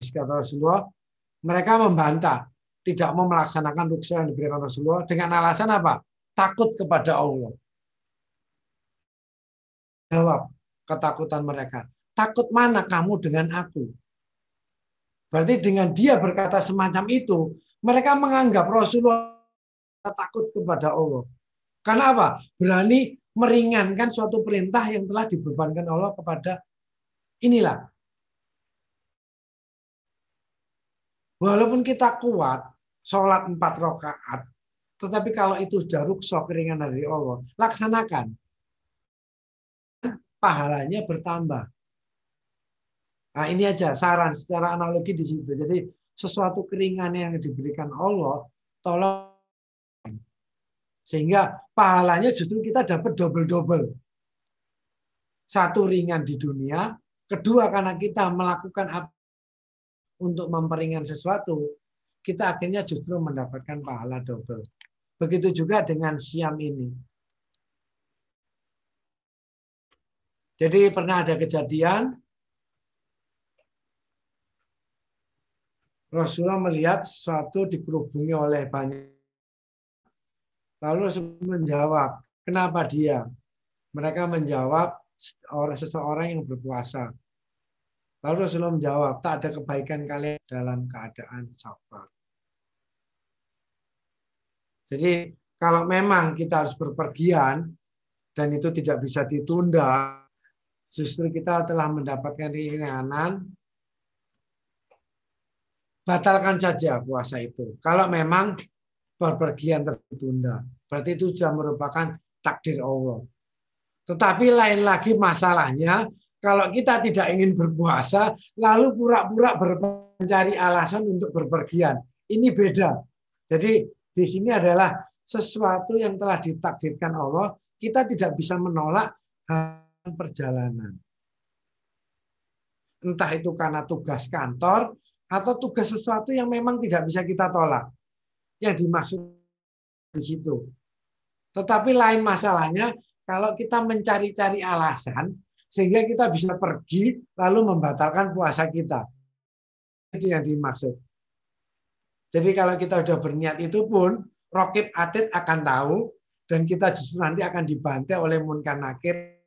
kata Rasulullah, mereka membantah, tidak mau melaksanakan ruksa yang diberikan Rasulullah dengan alasan apa? Takut kepada Allah. Jawab ketakutan mereka. Takut mana kamu dengan aku? Berarti dengan dia berkata semacam itu, mereka menganggap Rasulullah takut kepada Allah. Karena apa? Berani meringankan suatu perintah yang telah dibebankan Allah kepada inilah Walaupun kita kuat, sholat empat rakaat, tetapi kalau itu sudah rukso keringan dari Allah, laksanakan. Pahalanya bertambah. Nah ini aja saran secara analogi di situ. Jadi sesuatu keringan yang diberikan Allah, tolong sehingga pahalanya justru kita dapat double-double. Satu ringan di dunia, kedua karena kita melakukan apa untuk memperingan sesuatu, kita akhirnya justru mendapatkan pahala double. Begitu juga dengan siam ini. Jadi pernah ada kejadian Rasulullah melihat sesuatu dikerubungi oleh banyak. Lalu menjawab, kenapa dia? Mereka menjawab orang seseorang yang berpuasa. Lalu Rasulullah menjawab, tak ada kebaikan kalian dalam keadaan sabar. Jadi kalau memang kita harus berpergian dan itu tidak bisa ditunda, justru kita telah mendapatkan ringanan, batalkan saja puasa itu. Kalau memang berpergian tertunda, berarti itu sudah merupakan takdir Allah. Tetapi lain lagi masalahnya kalau kita tidak ingin berpuasa, lalu pura-pura mencari alasan untuk berpergian. Ini beda. Jadi di sini adalah sesuatu yang telah ditakdirkan Allah, kita tidak bisa menolak perjalanan. Entah itu karena tugas kantor atau tugas sesuatu yang memang tidak bisa kita tolak. Yang dimaksud di situ. Tetapi lain masalahnya kalau kita mencari-cari alasan sehingga kita bisa pergi lalu membatalkan puasa kita. Itu yang dimaksud. Jadi kalau kita sudah berniat itu pun, rokib atid akan tahu dan kita justru nanti akan dibantai oleh munkar nakir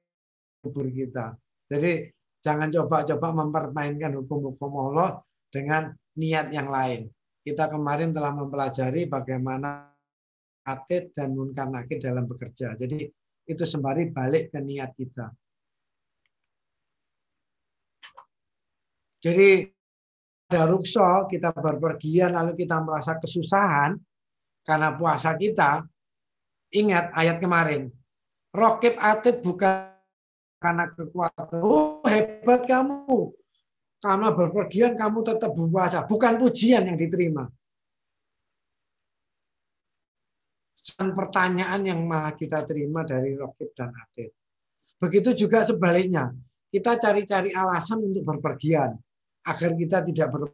kubur kita. Jadi jangan coba-coba mempermainkan hukum-hukum Allah dengan niat yang lain. Kita kemarin telah mempelajari bagaimana atid dan munkar nakir dalam bekerja. Jadi itu sembari balik ke niat kita. Jadi ada rukso, kita berpergian lalu kita merasa kesusahan karena puasa kita. Ingat ayat kemarin. Rokib atid bukan karena kekuatan. Oh hebat kamu. Karena berpergian kamu tetap berpuasa. Bukan pujian yang diterima. Dan pertanyaan yang malah kita terima dari Rokib dan Atid. Begitu juga sebaliknya. Kita cari-cari alasan untuk berpergian agar kita tidak ber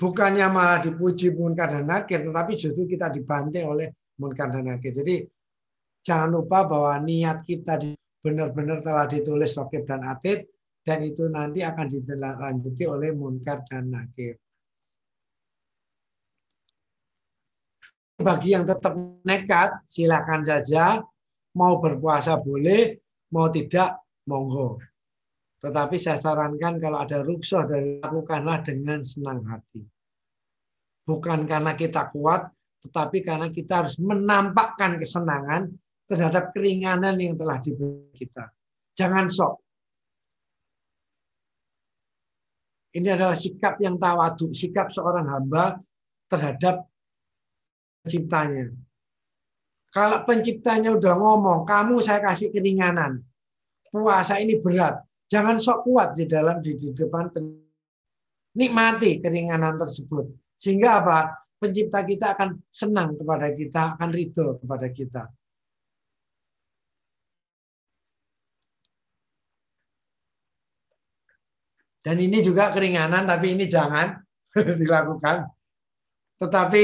bukannya malah dipuji munkar dan nakir, tetapi justru kita dibantai oleh munkar dan nakir. Jadi jangan lupa bahwa niat kita benar-benar telah ditulis rokib dan atid, dan itu nanti akan ditindaklanjuti oleh munkar dan nakir. Bagi yang tetap nekat, silakan saja. Mau berpuasa boleh, mau tidak, monggo. Tetapi saya sarankan kalau ada ruksoh dari lakukanlah dengan senang hati. Bukan karena kita kuat, tetapi karena kita harus menampakkan kesenangan terhadap keringanan yang telah diberi kita. Jangan sok. Ini adalah sikap yang tawadu, sikap seorang hamba terhadap penciptanya. Kalau penciptanya udah ngomong, kamu saya kasih keringanan. Puasa ini berat. Jangan sok kuat di dalam di, di depan nikmati keringanan tersebut. Sehingga apa? Pencipta kita akan senang kepada kita, akan ridho kepada kita. Dan ini juga keringanan, tapi ini jangan dilakukan. Tetapi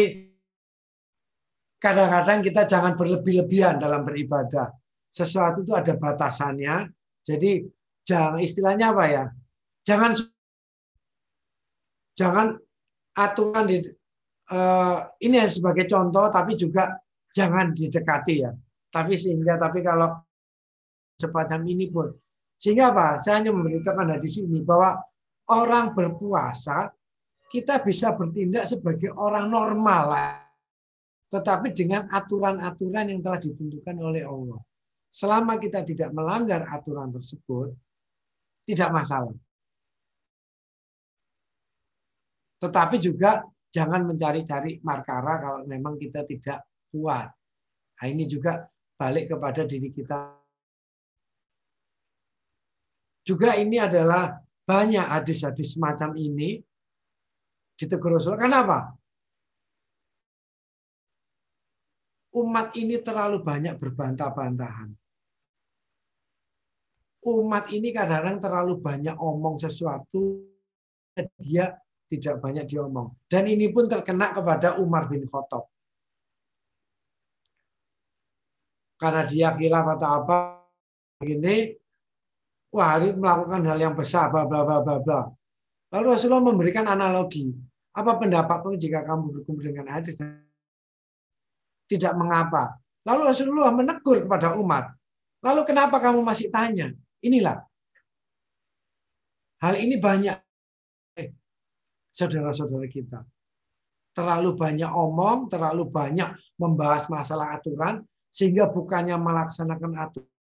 kadang-kadang kita jangan berlebih-lebihan dalam beribadah. Sesuatu itu ada batasannya. Jadi jangan istilahnya apa ya? Jangan jangan aturan di uh, ini sebagai contoh, tapi juga jangan didekati ya. Tapi sehingga tapi kalau sepanjang ini pun sehingga apa? Saya hanya memberitakan di sini bahwa orang berpuasa kita bisa bertindak sebagai orang normal tetapi dengan aturan-aturan yang telah ditentukan oleh Allah. Selama kita tidak melanggar aturan tersebut, tidak masalah. Tetapi juga jangan mencari-cari markara kalau memang kita tidak kuat. Nah, ini juga balik kepada diri kita. Juga ini adalah banyak hadis-hadis semacam ini ditegur Rasul. Kenapa? umat ini terlalu banyak berbantah-bantahan. Umat ini kadang-kadang terlalu banyak omong sesuatu, dia tidak banyak diomong. Dan ini pun terkena kepada Umar bin Khattab. Karena dia khilaf atau apa, ini, wah hari melakukan hal yang besar, bla bla bla bla bla. Lalu Rasulullah memberikan analogi. Apa pendapatmu jika kamu berkumpul dengan hadis tidak mengapa. Lalu Rasulullah menegur kepada umat. Lalu kenapa kamu masih tanya? Inilah. Hal ini banyak eh, saudara-saudara kita. Terlalu banyak omong, terlalu banyak membahas masalah aturan, sehingga bukannya melaksanakan aturan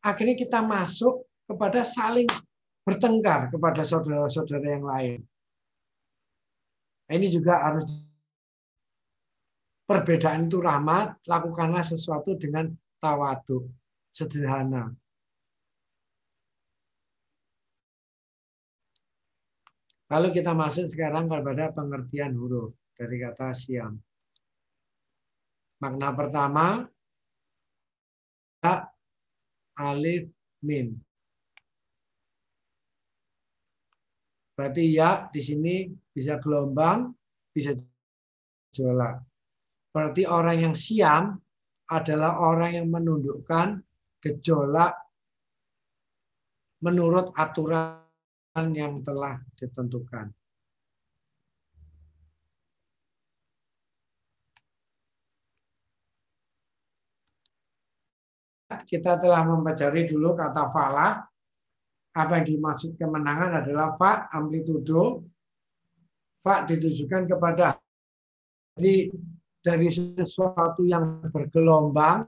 akhirnya kita masuk kepada saling bertengkar kepada saudara-saudara yang lain. Ini juga harus perbedaan itu rahmat, lakukanlah sesuatu dengan tawadu, sederhana. Lalu kita masuk sekarang kepada pengertian huruf dari kata siam. Makna pertama, alif, min. Berarti ya di sini bisa gelombang, bisa jolak. Berarti orang yang siam adalah orang yang menundukkan gejolak menurut aturan yang telah ditentukan. Kita telah mempelajari dulu kata falah. Apa yang dimaksud kemenangan adalah fa amplitudo. Fa ditujukan kepada jadi dari sesuatu yang bergelombang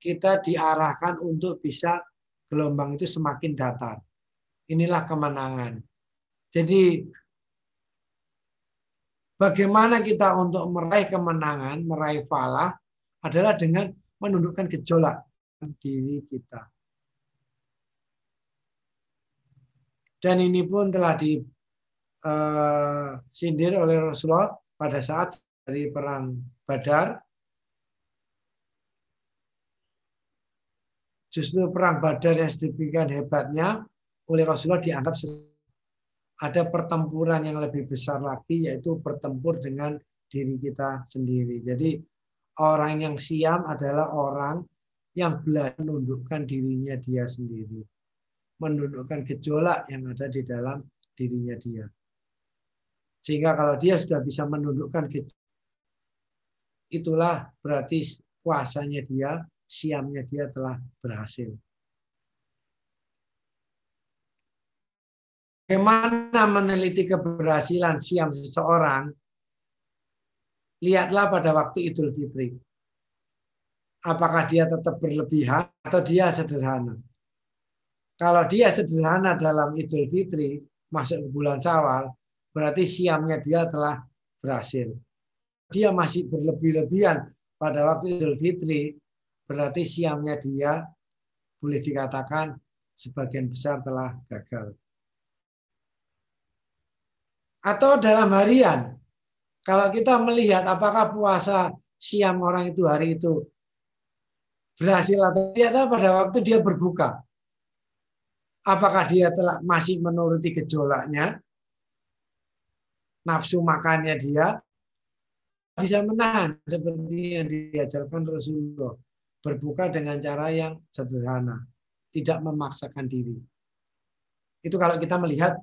kita diarahkan untuk bisa gelombang itu semakin datar. Inilah kemenangan. Jadi bagaimana kita untuk meraih kemenangan, meraih falah adalah dengan menundukkan gejolak diri kita. Dan ini pun telah disindir eh, oleh Rasulullah pada saat dari perang Badar. Justru perang Badar yang sedemikian hebatnya oleh Rasulullah dianggap ada pertempuran yang lebih besar lagi yaitu bertempur dengan diri kita sendiri. Jadi orang yang siam adalah orang yang belajar menundukkan dirinya dia sendiri. Menundukkan gejolak yang ada di dalam dirinya dia. Sehingga kalau dia sudah bisa menundukkan gejolak, itulah berarti puasanya dia, siamnya dia telah berhasil. Bagaimana meneliti keberhasilan siam seseorang? Lihatlah pada waktu Idul Fitri. Apakah dia tetap berlebihan atau dia sederhana? Kalau dia sederhana dalam Idul Fitri, masuk ke bulan Syawal, berarti siamnya dia telah berhasil. Dia masih berlebih-lebihan pada waktu Idul Fitri, berarti siamnya dia boleh dikatakan sebagian besar telah gagal. Atau dalam harian, kalau kita melihat apakah puasa siam orang itu hari itu berhasil atau tidak pada waktu dia berbuka. Apakah dia telah masih menuruti gejolaknya, nafsu makannya dia bisa menahan seperti yang diajarkan Rasulullah berbuka dengan cara yang sederhana, tidak memaksakan diri. Itu kalau kita melihat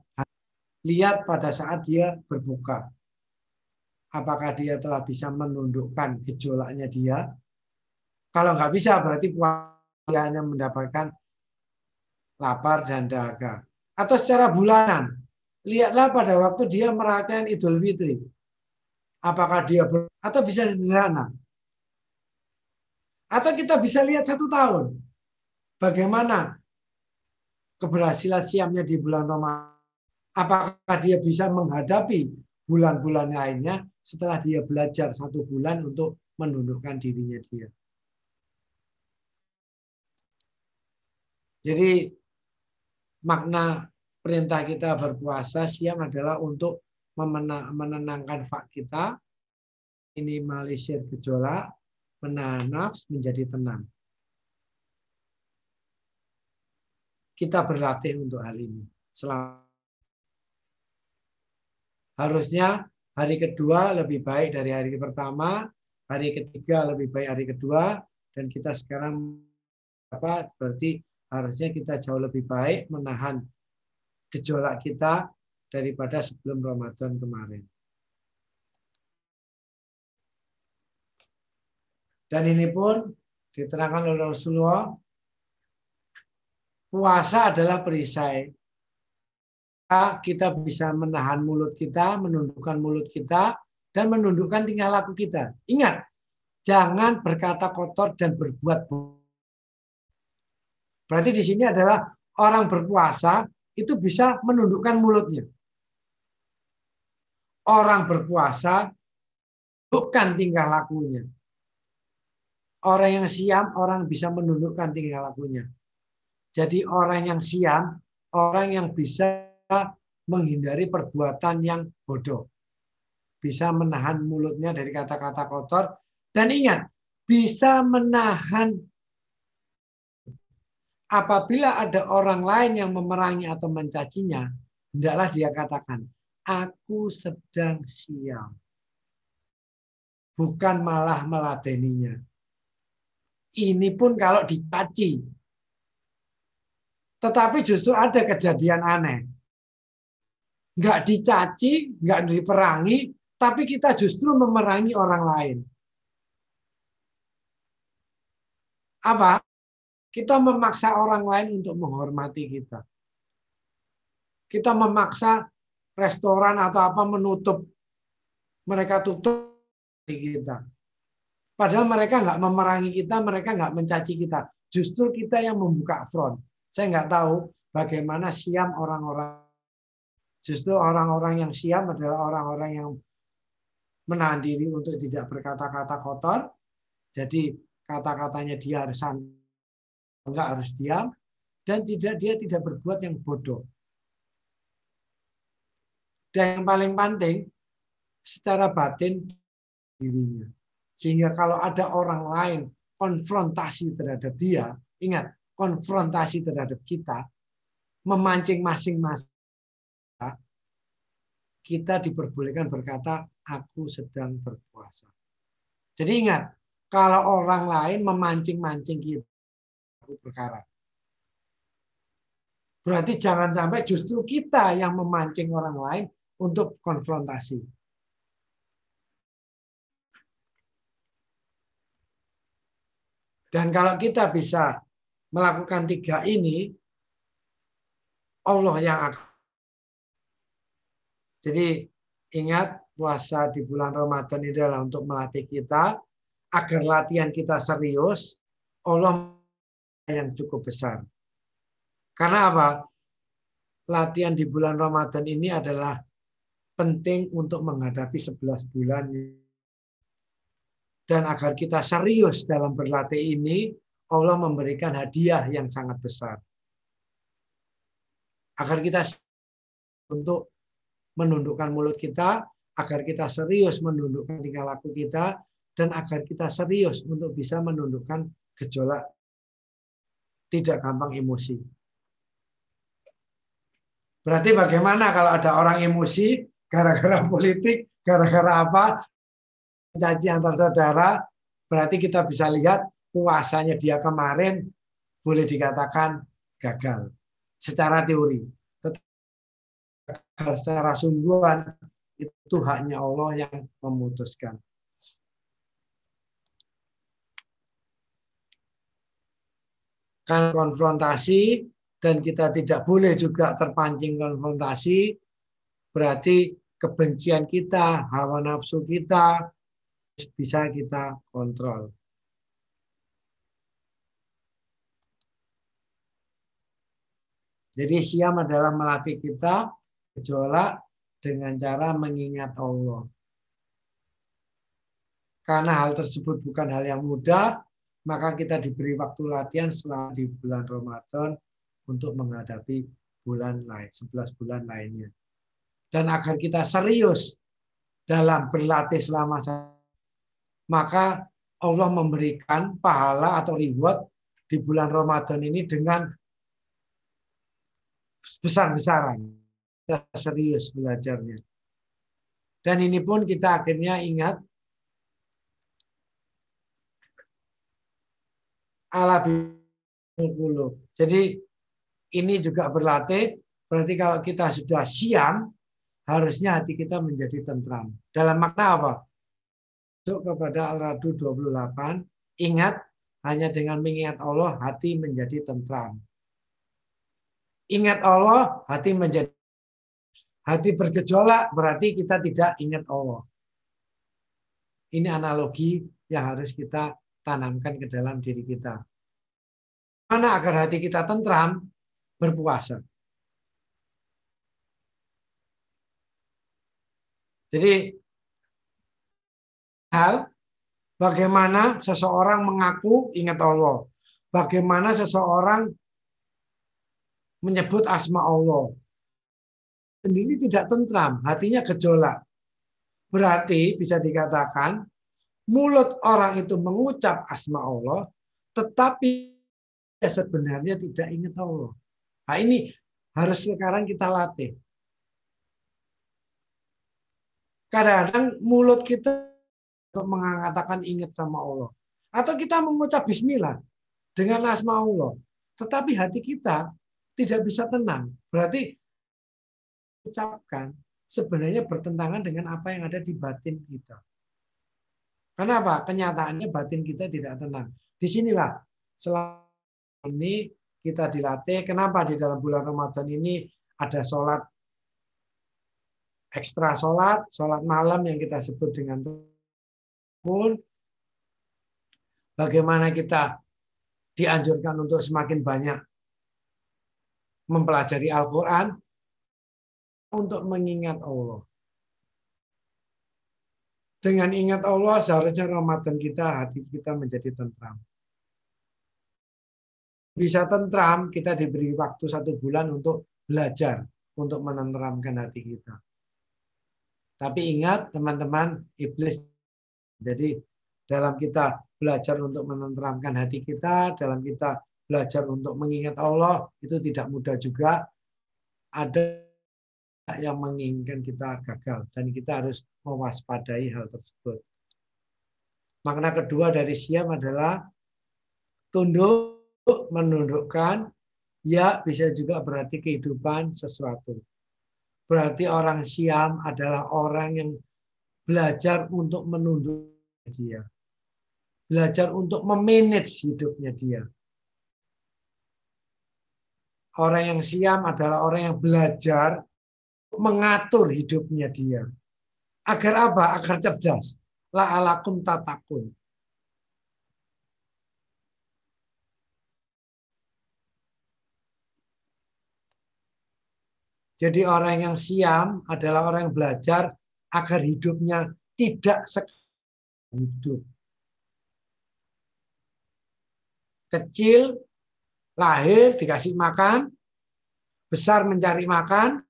lihat pada saat dia berbuka. Apakah dia telah bisa menundukkan gejolaknya dia? Kalau nggak bisa berarti dia hanya mendapatkan lapar dan dahaga. Atau secara bulanan, lihatlah pada waktu dia merayakan Idul Fitri. Apakah dia ber... atau bisa sederhana? Atau kita bisa lihat satu tahun. Bagaimana keberhasilan siamnya di bulan Ramadan apakah dia bisa menghadapi bulan-bulan lainnya setelah dia belajar satu bulan untuk menundukkan dirinya dia. Jadi makna perintah kita berpuasa siang adalah untuk menenangkan fak kita, minimalisir gejolak, menahan nafs menjadi tenang. Kita berlatih untuk hal ini. Selamat Harusnya hari kedua lebih baik dari hari pertama, hari ketiga lebih baik hari kedua, dan kita sekarang apa berarti harusnya kita jauh lebih baik menahan gejolak kita daripada sebelum Ramadan kemarin. Dan ini pun diterangkan oleh Rasulullah, puasa adalah perisai kita bisa menahan mulut kita, menundukkan mulut kita, dan menundukkan tingkah laku kita. Ingat, jangan berkata kotor dan berbuat Berarti di sini adalah orang berpuasa itu bisa menundukkan mulutnya. Orang berpuasa bukan tingkah lakunya. Orang yang siam, orang bisa menundukkan tingkah lakunya. Jadi orang yang siam, orang yang bisa menghindari perbuatan yang bodoh. Bisa menahan mulutnya dari kata-kata kotor. Dan ingat, bisa menahan apabila ada orang lain yang memerangi atau mencacinya, hendaklah dia katakan, aku sedang sial. Bukan malah meladeninya. Ini pun kalau dicaci. Tetapi justru ada kejadian aneh nggak dicaci, nggak diperangi, tapi kita justru memerangi orang lain. Apa? Kita memaksa orang lain untuk menghormati kita. Kita memaksa restoran atau apa menutup. Mereka tutup kita. Padahal mereka nggak memerangi kita, mereka nggak mencaci kita. Justru kita yang membuka front. Saya nggak tahu bagaimana siam orang-orang Justru orang-orang yang siam adalah orang-orang yang menahan diri untuk tidak berkata-kata kotor. Jadi kata-katanya dia harus enggak harus diam dan tidak dia tidak berbuat yang bodoh. Dan yang paling penting secara batin dirinya. Sehingga kalau ada orang lain konfrontasi terhadap dia, ingat konfrontasi terhadap kita, memancing masing-masing kita diperbolehkan berkata, aku sedang berpuasa. Jadi ingat, kalau orang lain memancing-mancing kita perkara. Berarti jangan sampai justru kita yang memancing orang lain untuk konfrontasi. Dan kalau kita bisa melakukan tiga ini, Allah yang akan. Jadi ingat puasa di bulan Ramadan ini adalah untuk melatih kita agar latihan kita serius, Allah yang cukup besar. Karena apa? Latihan di bulan Ramadan ini adalah penting untuk menghadapi 11 bulan. Dan agar kita serius dalam berlatih ini, Allah memberikan hadiah yang sangat besar. Agar kita untuk menundukkan mulut kita, agar kita serius menundukkan tingkah laku kita, dan agar kita serius untuk bisa menundukkan gejolak tidak gampang emosi. Berarti bagaimana kalau ada orang emosi gara-gara politik, gara-gara apa, caci antar saudara, berarti kita bisa lihat puasanya dia kemarin boleh dikatakan gagal secara teori. Tetapi secara sungguhan itu haknya Allah yang memutuskan. Kan konfrontasi dan kita tidak boleh juga terpancing konfrontasi, berarti kebencian kita, hawa nafsu kita bisa kita kontrol. Jadi siam adalah melatih kita gejolak dengan cara mengingat Allah. Karena hal tersebut bukan hal yang mudah, maka kita diberi waktu latihan selama di bulan Ramadan untuk menghadapi bulan lain, 11 bulan lainnya. Dan agar kita serius dalam berlatih selama maka Allah memberikan pahala atau reward di bulan Ramadan ini dengan besar-besaran. Kita serius belajarnya. Dan ini pun kita akhirnya ingat ala qulub. Jadi ini juga berlatih, berarti kalau kita sudah siang, harusnya hati kita menjadi tentram. Dalam makna apa? Masuk kepada Al-Radu 28, ingat hanya dengan mengingat Allah hati menjadi tentram. Ingat Allah, hati menjadi hati bergejolak berarti kita tidak ingat Allah. Ini analogi yang harus kita tanamkan ke dalam diri kita. Mana agar hati kita tentram, berpuasa. Jadi hal bagaimana seseorang mengaku ingat Allah, bagaimana seseorang menyebut asma Allah. Sendiri tidak tentram, hatinya gejolak. Berarti bisa dikatakan mulut orang itu mengucap asma Allah, tetapi sebenarnya tidak ingat Allah. Nah ini harus sekarang kita latih. Kadang-kadang mulut kita untuk mengatakan ingat sama Allah. Atau kita mengucap bismillah dengan asma Allah. Tetapi hati kita tidak bisa tenang. Berarti ucapkan sebenarnya bertentangan dengan apa yang ada di batin kita. Kenapa? Kenyataannya batin kita tidak tenang. Di sinilah selama ini kita dilatih. Kenapa di dalam bulan Ramadan ini ada sholat ekstra sholat, sholat malam yang kita sebut dengan pun. Bagaimana kita dianjurkan untuk semakin banyak mempelajari Al-Quran untuk mengingat Allah. Dengan ingat Allah, seharusnya Ramadan kita, hati kita menjadi tentram. Bisa tentram, kita diberi waktu satu bulan untuk belajar, untuk menenteramkan hati kita. Tapi ingat teman-teman, iblis. Jadi dalam kita belajar untuk menenteramkan hati kita, dalam kita belajar untuk mengingat Allah, itu tidak mudah juga. Ada yang menginginkan kita gagal dan kita harus mewaspadai hal tersebut. Makna kedua dari siam adalah tunduk menundukkan ya bisa juga berarti kehidupan sesuatu. Berarti orang siam adalah orang yang belajar untuk menunduk dia. Belajar untuk memanage hidupnya dia. Orang yang siam adalah orang yang belajar mengatur hidupnya dia. Agar apa? Agar cerdas. La alakum tatakun. Jadi orang yang siam adalah orang yang belajar agar hidupnya tidak hidup. Kecil, lahir, dikasih makan, besar mencari makan,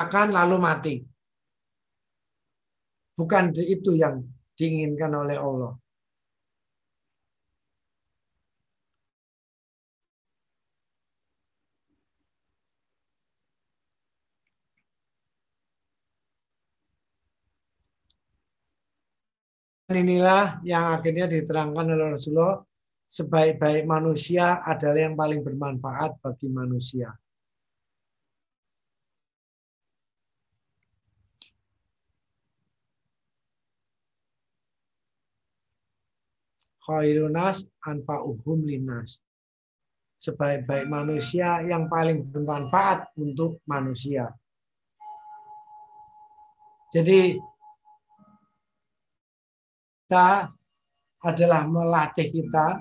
akan lalu mati. Bukan itu yang diinginkan oleh Allah. Inilah yang akhirnya diterangkan oleh Rasulullah sebaik-baik manusia adalah yang paling bermanfaat bagi manusia. Khairunas anfa'uhum linas. Sebaik-baik manusia yang paling bermanfaat untuk manusia. Jadi kita adalah melatih kita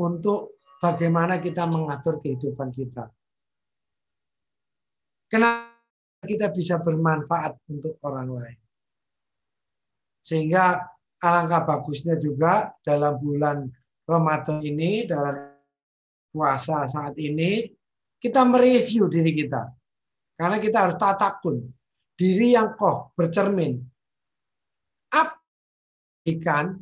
untuk bagaimana kita mengatur kehidupan kita. Kenapa kita bisa bermanfaat untuk orang lain? Sehingga alangkah bagusnya juga dalam bulan Ramadan ini, dalam puasa saat ini, kita mereview diri kita. Karena kita harus tatakun. Diri yang koh, bercermin. Apa ikan,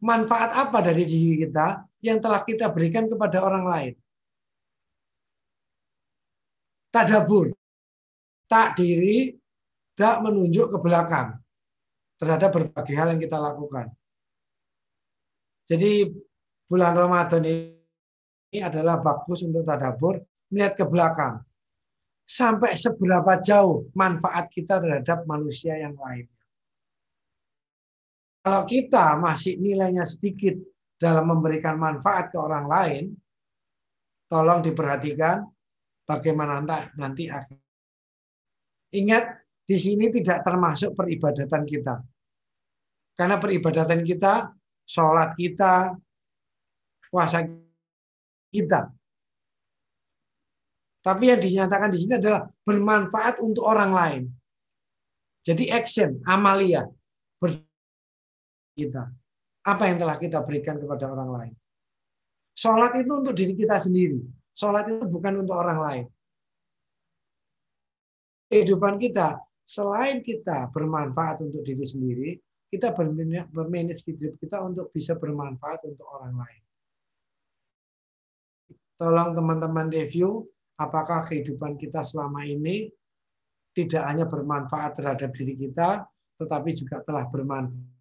manfaat apa dari diri kita yang telah kita berikan kepada orang lain? Tadabur. Tak diri, tak menunjuk ke belakang terhadap berbagai hal yang kita lakukan. Jadi bulan Ramadan ini adalah bagus untuk tadabur, melihat ke belakang. Sampai seberapa jauh manfaat kita terhadap manusia yang lain. Kalau kita masih nilainya sedikit dalam memberikan manfaat ke orang lain, tolong diperhatikan bagaimana nanti akan. Ingat di sini tidak termasuk peribadatan kita. Karena peribadatan kita, sholat kita, puasa kita. Tapi yang dinyatakan di sini adalah bermanfaat untuk orang lain. Jadi action, amalia, kita. Apa yang telah kita berikan kepada orang lain. Sholat itu untuk diri kita sendiri. Sholat itu bukan untuk orang lain. Kehidupan kita selain kita bermanfaat untuk diri sendiri, kita bermanage hidup kita untuk bisa bermanfaat untuk orang lain. Tolong teman-teman review apakah kehidupan kita selama ini tidak hanya bermanfaat terhadap diri kita, tetapi juga telah bermanfaat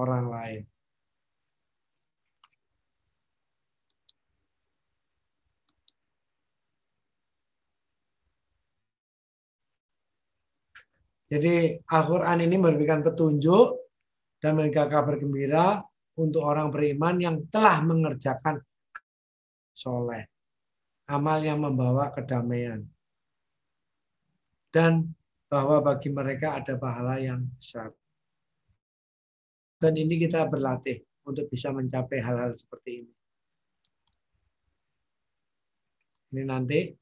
orang lain. Jadi Al-Quran ini memberikan petunjuk dan memberikan kabar gembira untuk orang beriman yang telah mengerjakan soleh. Amal yang membawa kedamaian. Dan bahwa bagi mereka ada pahala yang besar. Dan ini kita berlatih untuk bisa mencapai hal-hal seperti ini. Ini nanti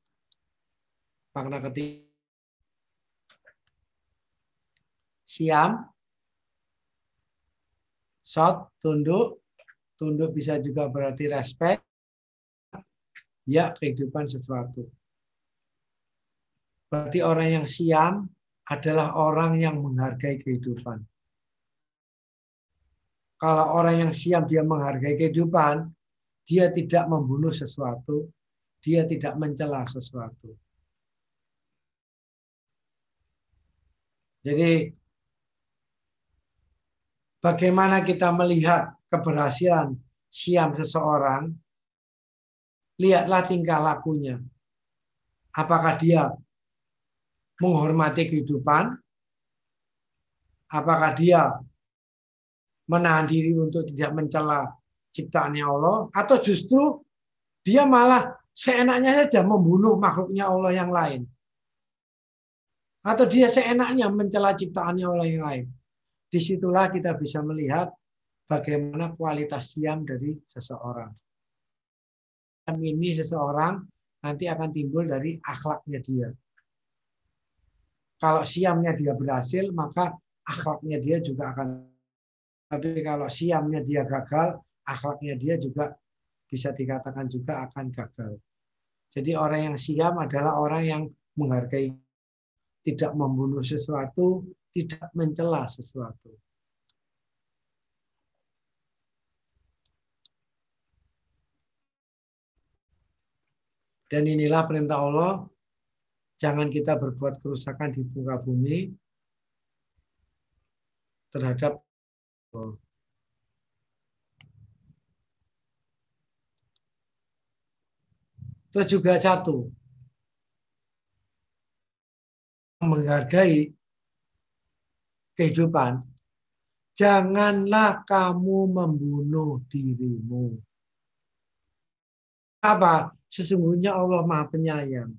makna ketiga siam, shot, tunduk, tunduk bisa juga berarti respect, ya kehidupan sesuatu. Berarti orang yang siam adalah orang yang menghargai kehidupan. Kalau orang yang siam dia menghargai kehidupan, dia tidak membunuh sesuatu, dia tidak mencela sesuatu. Jadi bagaimana kita melihat keberhasilan siam seseorang, lihatlah tingkah lakunya. Apakah dia menghormati kehidupan? Apakah dia menahan diri untuk tidak mencela ciptaannya Allah? Atau justru dia malah seenaknya saja membunuh makhluknya Allah yang lain? Atau dia seenaknya mencela ciptaannya Allah yang lain? Di situlah kita bisa melihat bagaimana kualitas siam dari seseorang. Ini seseorang nanti akan timbul dari akhlaknya dia. Kalau siamnya dia berhasil, maka akhlaknya dia juga akan. Tapi kalau siamnya dia gagal, akhlaknya dia juga bisa dikatakan juga akan gagal. Jadi orang yang siam adalah orang yang menghargai, tidak membunuh sesuatu, tidak mencela sesuatu. Dan inilah perintah Allah, jangan kita berbuat kerusakan di muka bumi terhadap Terus juga satu, menghargai kehidupan, janganlah kamu membunuh dirimu. Apa? Sesungguhnya Allah Maha Penyayang.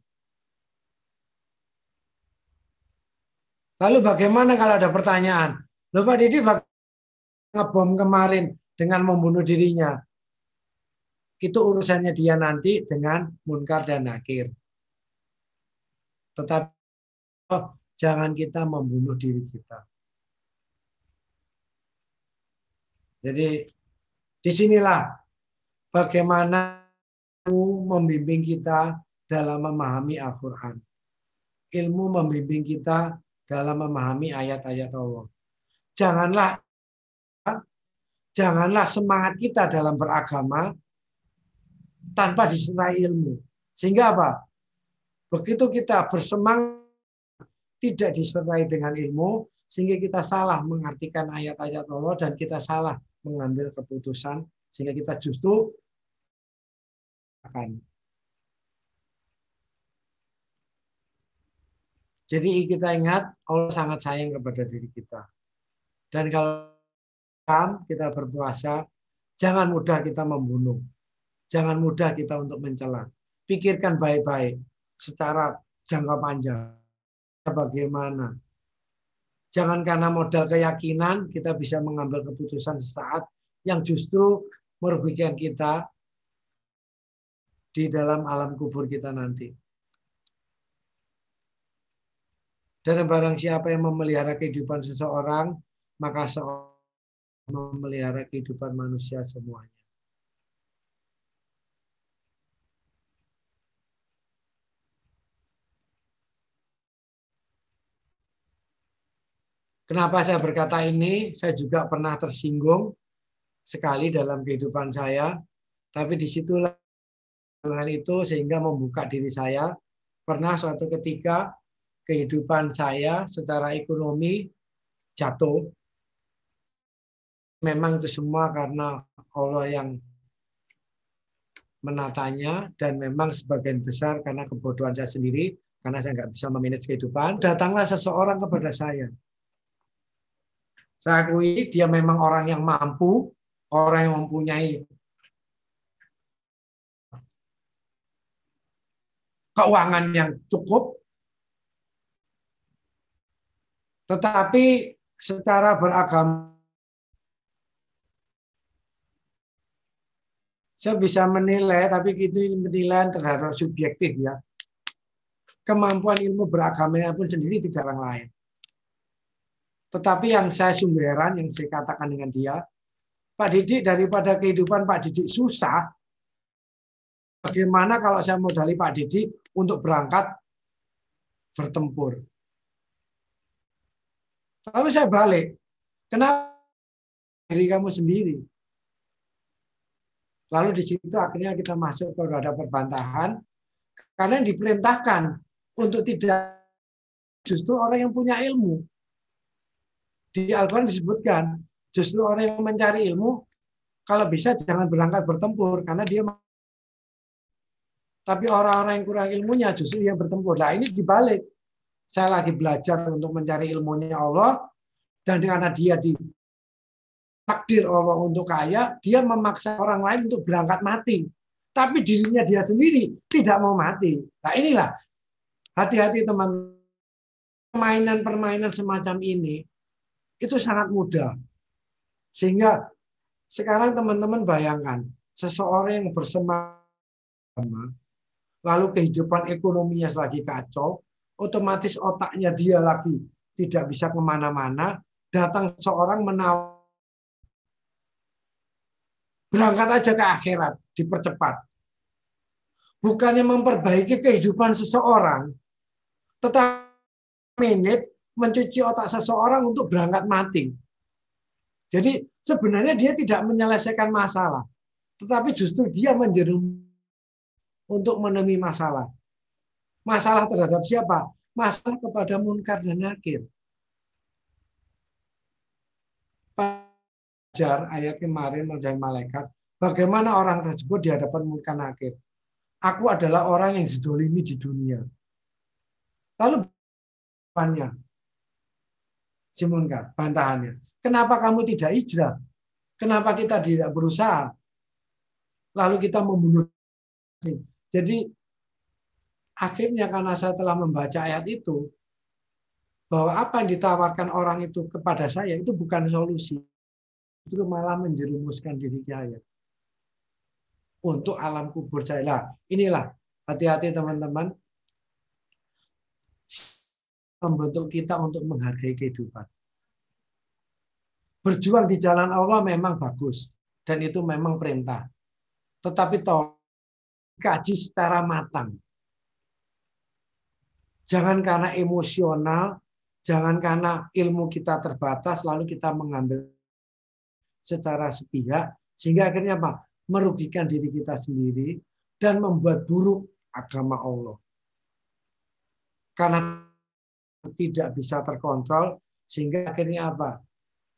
Lalu bagaimana kalau ada pertanyaan? Loh Pak Didi ngebom kemarin dengan membunuh dirinya. Itu urusannya dia nanti dengan munkar dan nakir. Tetapi jangan kita membunuh diri kita. Jadi di sinilah bagaimana membimbing kita dalam memahami Al-Quran. Ilmu membimbing kita dalam memahami ayat-ayat Allah. Janganlah janganlah semangat kita dalam beragama tanpa disertai ilmu. Sehingga apa? Begitu kita bersemangat tidak disertai dengan ilmu, sehingga kita salah mengartikan ayat-ayat Allah dan kita salah mengambil keputusan sehingga kita justru akan Jadi kita ingat Allah sangat sayang kepada diri kita. Dan kalau kita berpuasa, jangan mudah kita membunuh. Jangan mudah kita untuk mencela. Pikirkan baik-baik secara jangka panjang. Bagaimana Jangan karena modal keyakinan kita bisa mengambil keputusan sesaat yang justru merugikan kita di dalam alam kubur kita nanti. Dan barang siapa yang memelihara kehidupan seseorang, maka seorang memelihara kehidupan manusia semuanya. Kenapa saya berkata ini? Saya juga pernah tersinggung sekali dalam kehidupan saya, tapi di situlah dengan itu sehingga membuka diri saya. Pernah suatu ketika kehidupan saya secara ekonomi jatuh. Memang itu semua karena Allah yang menatanya dan memang sebagian besar karena kebodohan saya sendiri karena saya nggak bisa memanage kehidupan datanglah seseorang kepada saya saya akui dia memang orang yang mampu, orang yang mempunyai keuangan yang cukup, tetapi secara beragama saya bisa menilai, tapi itu menilai terhadap subjektif ya. Kemampuan ilmu beragamanya pun sendiri tidak orang lain. Tetapi yang saya sumberan, yang saya katakan dengan dia, Pak Didik daripada kehidupan Pak Didik susah, bagaimana kalau saya modali Pak Didik untuk berangkat bertempur? Lalu saya balik, kenapa diri kamu sendiri? Lalu di situ akhirnya kita masuk ke roda perbantahan, karena diperintahkan untuk tidak justru orang yang punya ilmu Di Al-Quran disebutkan, justru orang yang mencari ilmu, kalau bisa jangan berangkat bertempur, karena dia tapi orang-orang yang kurang ilmunya justru yang bertempur. Nah ini dibalik. Saya lagi belajar untuk mencari ilmunya Allah, dan karena dia di takdir Allah untuk kaya, dia memaksa orang lain untuk berangkat mati. Tapi dirinya dia sendiri tidak mau mati. Nah inilah hati-hati teman permainan-permainan semacam ini itu sangat mudah. Sehingga sekarang teman-teman bayangkan seseorang yang bersemangat lalu kehidupan ekonominya lagi kacau, otomatis otaknya dia lagi tidak bisa ke mana-mana, datang seorang menawar Berangkat aja ke akhirat, dipercepat. Bukannya memperbaiki kehidupan seseorang, tetapi menit mencuci otak seseorang untuk berangkat mati. Jadi sebenarnya dia tidak menyelesaikan masalah, tetapi justru dia menjerum untuk menemui masalah. Masalah terhadap siapa? Masalah kepada munkar dan nakir. belajar ayat kemarin menjadi malaikat, bagaimana orang tersebut di hadapan muka nakir. Aku adalah orang yang didolimi di dunia. Lalu bantahannya, si munkar, bantahannya. Kenapa kamu tidak hijrah? Kenapa kita tidak berusaha? Lalu kita membunuh. Jadi akhirnya karena saya telah membaca ayat itu, bahwa apa yang ditawarkan orang itu kepada saya itu bukan solusi itu malah menjerumuskan diri saya untuk alam kubur saya. Lah, inilah hati-hati teman-teman membentuk kita untuk menghargai kehidupan. Berjuang di jalan Allah memang bagus dan itu memang perintah. Tetapi tolong kaji secara matang. Jangan karena emosional, jangan karena ilmu kita terbatas lalu kita mengambil secara sepihak sehingga akhirnya apa? merugikan diri kita sendiri dan membuat buruk agama Allah. Karena tidak bisa terkontrol sehingga akhirnya apa?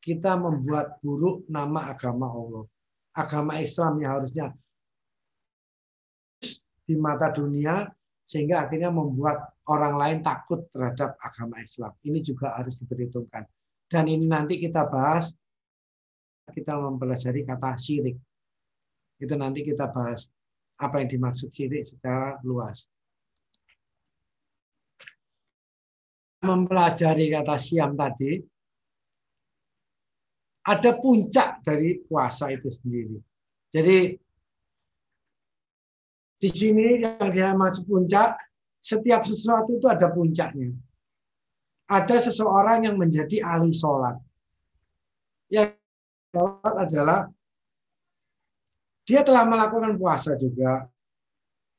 Kita membuat buruk nama agama Allah. Agama Islam yang harusnya di mata dunia sehingga akhirnya membuat orang lain takut terhadap agama Islam. Ini juga harus diperhitungkan. Dan ini nanti kita bahas kita mempelajari kata syirik. Itu nanti kita bahas apa yang dimaksud syirik secara luas. Mempelajari kata siam tadi, ada puncak dari puasa itu sendiri. Jadi di sini yang dia masuk puncak, setiap sesuatu itu ada puncaknya. Ada seseorang yang menjadi ahli sholat. Yang sholat adalah dia telah melakukan puasa juga,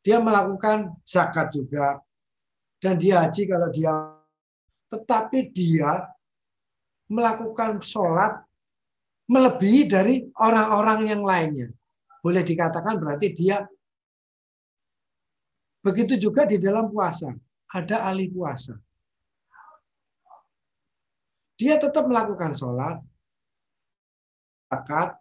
dia melakukan zakat juga, dan dia haji kalau dia, tetapi dia melakukan sholat melebihi dari orang-orang yang lainnya. Boleh dikatakan berarti dia begitu juga di dalam puasa. Ada ahli puasa. Dia tetap melakukan sholat, zakat,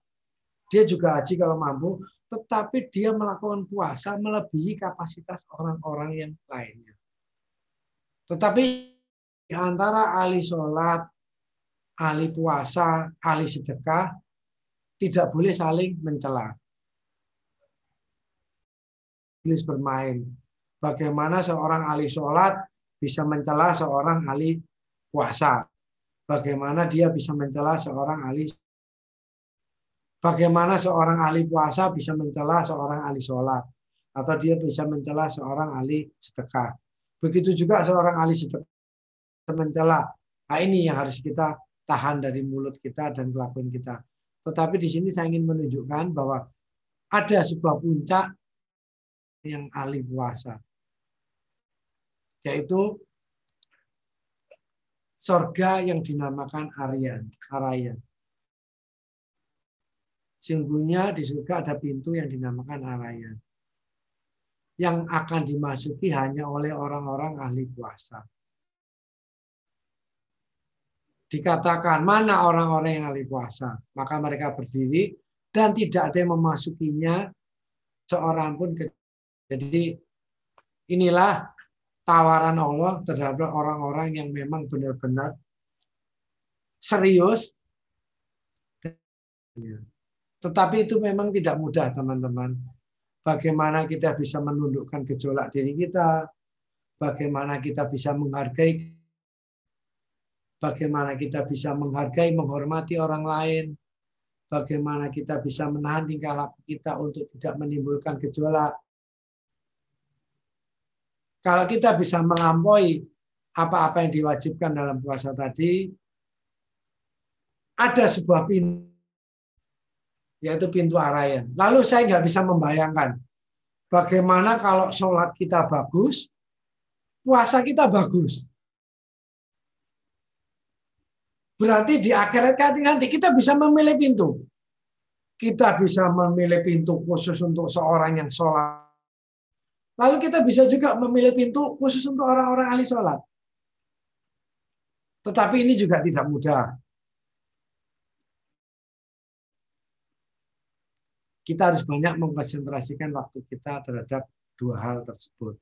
dia juga haji kalau mampu, tetapi dia melakukan puasa melebihi kapasitas orang-orang yang lainnya. Tetapi di antara ahli sholat, ahli puasa, ahli sedekah, tidak boleh saling mencela. Iblis bermain. Bagaimana seorang ahli sholat bisa mencela seorang ahli puasa. Bagaimana dia bisa mencela seorang ahli Bagaimana seorang ahli puasa bisa mencela seorang ahli sholat. Atau dia bisa mencela seorang ahli sedekah. Begitu juga seorang ahli sedekah mencela. Nah ini yang harus kita tahan dari mulut kita dan kelakuan kita. Tetapi di sini saya ingin menunjukkan bahwa ada sebuah puncak yang ahli puasa. Yaitu sorga yang dinamakan Aryan, Arayan. Sungguhnya di surga ada pintu yang dinamakan Arayan. Yang akan dimasuki hanya oleh orang-orang ahli puasa. Dikatakan mana orang-orang yang ahli puasa, maka mereka berdiri dan tidak ada yang memasukinya seorang pun. Jadi inilah tawaran Allah terhadap orang-orang yang memang benar-benar serius. Tetapi itu memang tidak mudah, teman-teman. Bagaimana kita bisa menundukkan gejolak diri kita, bagaimana kita bisa menghargai bagaimana kita bisa menghargai, menghormati orang lain, bagaimana kita bisa menahan tingkah laku kita untuk tidak menimbulkan gejolak. Kalau kita bisa melampaui apa-apa yang diwajibkan dalam puasa tadi, ada sebuah pintu, yaitu pintu arayan. Lalu saya nggak bisa membayangkan bagaimana kalau sholat kita bagus, puasa kita bagus. Berarti di akhirat nanti kita bisa memilih pintu. Kita bisa memilih pintu khusus untuk seorang yang sholat. Lalu kita bisa juga memilih pintu khusus untuk orang-orang ahli sholat. Tetapi ini juga tidak mudah. Kita harus banyak mengkonsentrasikan waktu kita terhadap dua hal tersebut.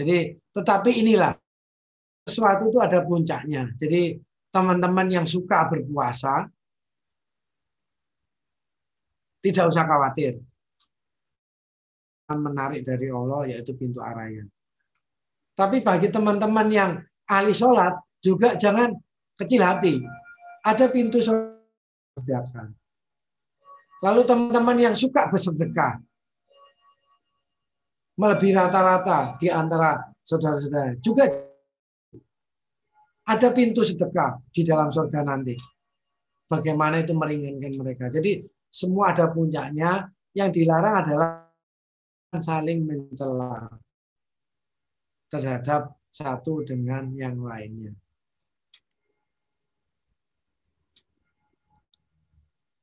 Jadi, tetapi inilah sesuatu itu ada puncaknya. Jadi teman-teman yang suka berpuasa, tidak usah khawatir. Menarik dari Allah yaitu pintu arayan. Tapi bagi teman-teman yang ahli sholat, juga jangan kecil hati. Ada pintu sholat Lalu teman-teman yang suka bersedekah, melebihi rata-rata di antara saudara-saudara, juga ada pintu sedekah di dalam surga nanti. Bagaimana itu meringankan mereka. Jadi semua ada puncaknya. Yang dilarang adalah saling mencela terhadap satu dengan yang lainnya.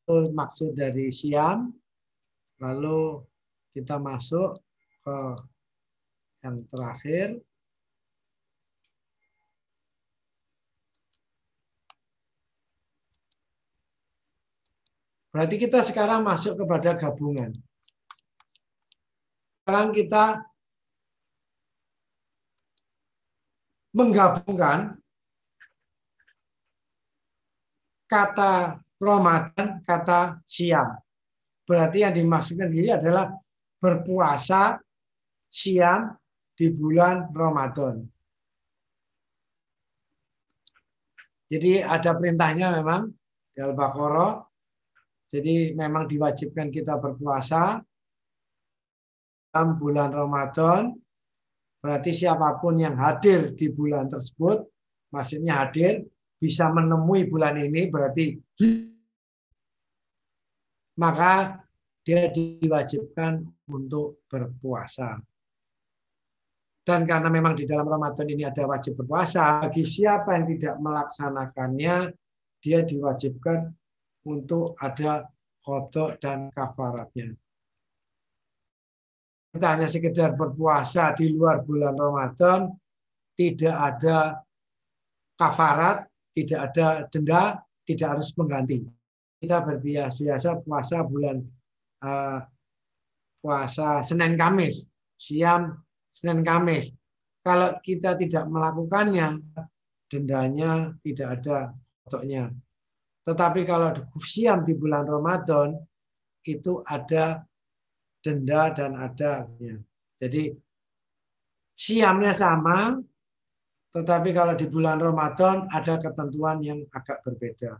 Itu maksud dari siam. Lalu kita masuk ke yang terakhir Berarti kita sekarang masuk kepada gabungan. Sekarang kita menggabungkan kata Ramadan, kata siam. Berarti yang dimaksudkan ini adalah berpuasa siam di bulan Ramadan. Jadi ada perintahnya memang di Al-Baqarah jadi memang diwajibkan kita berpuasa dalam bulan Ramadan. Berarti siapa pun yang hadir di bulan tersebut, maksudnya hadir, bisa menemui bulan ini berarti maka dia diwajibkan untuk berpuasa. Dan karena memang di dalam Ramadan ini ada wajib berpuasa, bagi siapa yang tidak melaksanakannya, dia diwajibkan untuk ada kodok dan kafaratnya. Kita hanya sekedar berpuasa di luar bulan Ramadan, tidak ada kafarat, tidak ada denda, tidak harus mengganti. Kita berbiasa puasa bulan uh, puasa Senin Kamis, siam Senin Kamis. Kalau kita tidak melakukannya, dendanya tidak ada kodoknya. Tetapi kalau siam di bulan Ramadan itu ada denda dan ada ya. Jadi siamnya sama, tetapi kalau di bulan Ramadan ada ketentuan yang agak berbeda.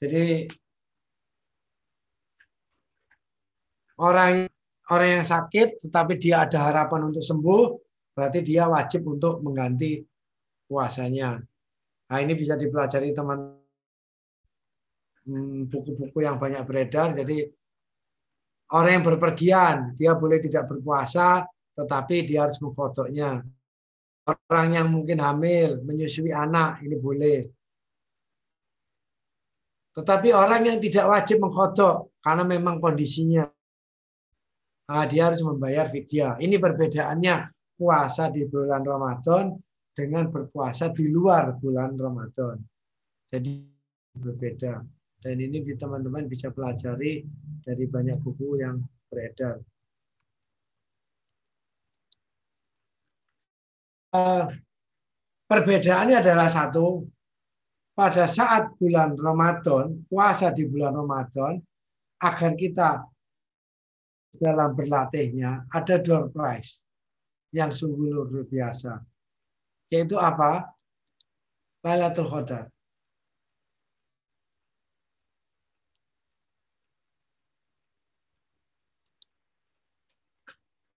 Jadi orang orang yang sakit tetapi dia ada harapan untuk sembuh berarti dia wajib untuk mengganti puasanya. Nah, ini bisa dipelajari teman hmm, buku-buku yang banyak beredar. Jadi orang yang berpergian, dia boleh tidak berpuasa, tetapi dia harus mengkodoknya. Orang yang mungkin hamil, menyusui anak, ini boleh. Tetapi orang yang tidak wajib mengkodok, karena memang kondisinya Nah, dia harus membayar fidyah. Ini perbedaannya puasa di bulan Ramadan dengan berpuasa di luar bulan Ramadan. Jadi berbeda. Dan ini teman-teman bisa pelajari dari banyak buku yang beredar. Uh, perbedaannya adalah satu, pada saat bulan Ramadan, puasa di bulan Ramadan, agar kita dalam berlatihnya ada door prize yang sungguh luar biasa. Yaitu apa? Lailatul Qadar.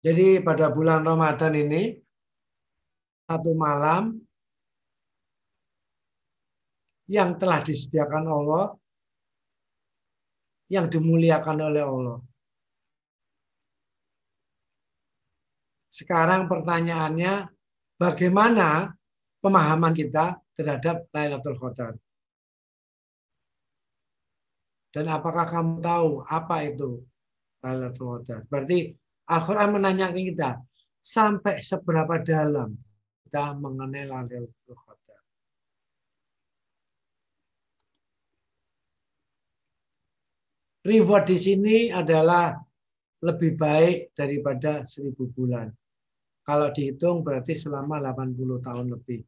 Jadi pada bulan Ramadan ini satu malam yang telah disediakan Allah yang dimuliakan oleh Allah. Sekarang pertanyaannya, bagaimana pemahaman kita terhadap Lailatul Qadar? Dan apakah kamu tahu apa itu Lailatul Qadar? Berarti Al-Quran menanyakan kita, sampai seberapa dalam kita mengenai Lailatul Qadar. Reward di sini adalah lebih baik daripada seribu bulan. Kalau dihitung berarti selama 80 tahun lebih.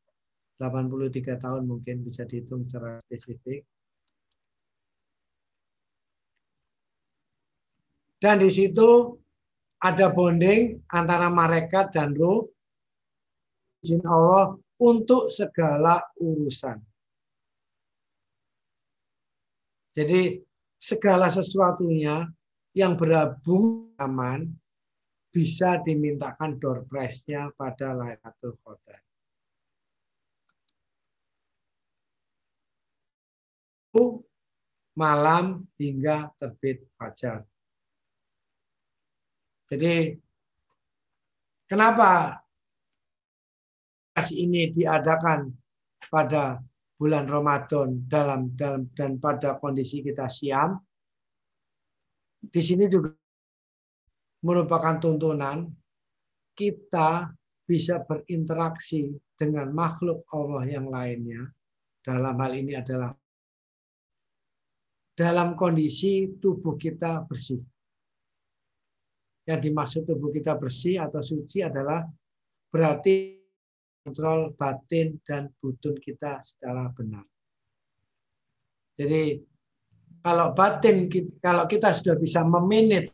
83 tahun mungkin bisa dihitung secara spesifik. Dan di situ ada bonding antara malaikat dan ruh izin Allah untuk segala urusan. Jadi segala sesuatunya yang berabung aman bisa dimintakan door prize-nya pada Lailatul Qadar. malam hingga terbit fajar. Jadi kenapa ini diadakan pada bulan Ramadan dalam dalam dan pada kondisi kita siam? Di sini juga merupakan tuntunan kita bisa berinteraksi dengan makhluk Allah yang lainnya. Dalam hal ini adalah dalam kondisi tubuh kita bersih. Yang dimaksud tubuh kita bersih atau suci adalah berarti kontrol batin dan butun kita secara benar. Jadi kalau batin kalau kita sudah bisa memanage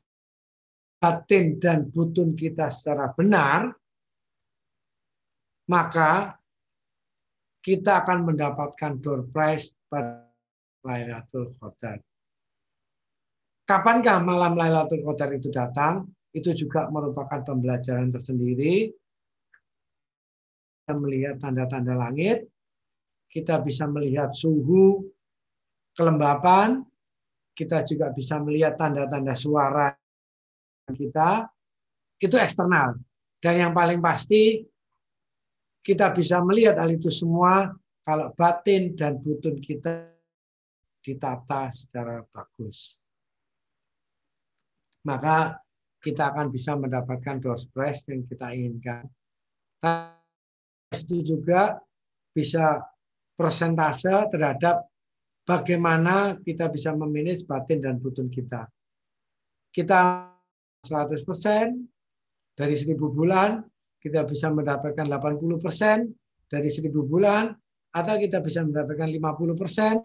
batin dan butun kita secara benar, maka kita akan mendapatkan door prize pada Lailatul Qadar. Kapankah malam Lailatul Qadar itu datang? Itu juga merupakan pembelajaran tersendiri. Kita melihat tanda-tanda langit, kita bisa melihat suhu, kelembapan, kita juga bisa melihat tanda-tanda suara kita itu eksternal. Dan yang paling pasti kita bisa melihat hal itu semua kalau batin dan butun kita ditata secara bagus. Maka kita akan bisa mendapatkan door prize yang kita inginkan. Itu juga bisa persentase terhadap bagaimana kita bisa memanage batin dan butun kita. Kita 100% dari 1000 bulan, kita bisa mendapatkan 80% dari 1000 bulan, atau kita bisa mendapatkan 50%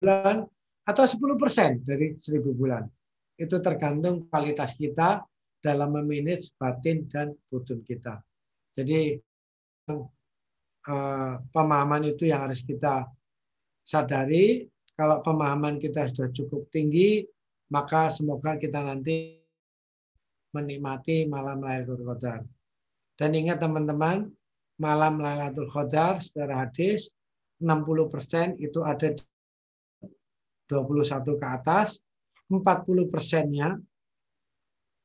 bulan, atau 10% dari 1000 bulan. Itu tergantung kualitas kita dalam memanage batin dan butun kita. Jadi eh, pemahaman itu yang harus kita sadari. Kalau pemahaman kita sudah cukup tinggi, maka semoga kita nanti menikmati malam Lailatul Qadar. Dan ingat teman-teman, malam Lailatul Qadar secara hadis 60% itu ada 21 ke atas, 40 persennya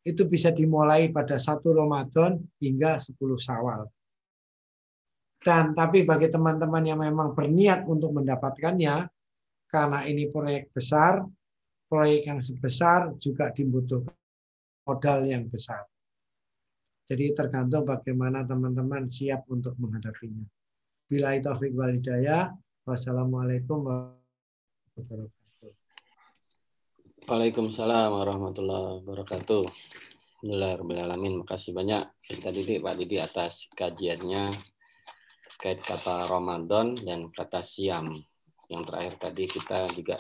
itu bisa dimulai pada satu Ramadan hingga 10 Sawal. Dan tapi bagi teman-teman yang memang berniat untuk mendapatkannya, karena ini proyek besar, proyek yang sebesar juga dibutuhkan modal yang besar. Jadi tergantung bagaimana teman-teman siap untuk menghadapinya. Bila taufik wal. Wassalamualaikum warahmatullahi wabarakatuh. Waalaikumsalam warahmatullahi wabarakatuh. Alhamdulillah, Makasih banyak Ustaz Didi, Pak Didi atas kajiannya terkait kata Ramadan dan kata siam. Yang terakhir tadi kita juga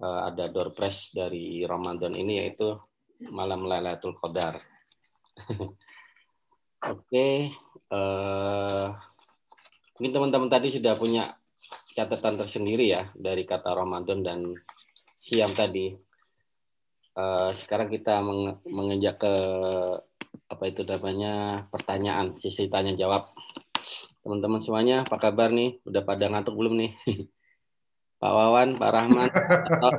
uh, ada door press dari Ramadan ini yaitu malam Lailatul Qadar. Oke, okay. uh, mungkin teman-teman tadi sudah punya catatan tersendiri ya dari kata Ramadan dan siam tadi. Uh, sekarang kita meng menginjak ke apa itu namanya pertanyaan sisi tanya jawab. Teman-teman semuanya apa kabar nih? Udah pada ngantuk belum nih? Pak Wawan, Pak Rahman, atau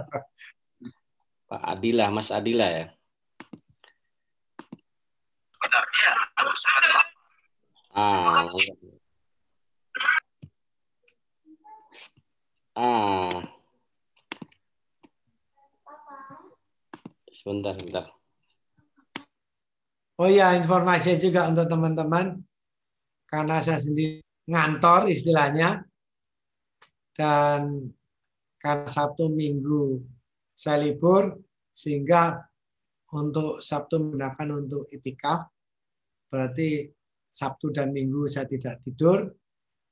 Pak Adila, Mas Adila ya. Ah, Ah. Sebentar, sebentar. Oh ya, informasi juga untuk teman-teman. Karena saya sendiri ngantor istilahnya. Dan karena Sabtu Minggu saya libur, sehingga untuk Sabtu menggunakan untuk itikaf, berarti Sabtu dan Minggu saya tidak tidur,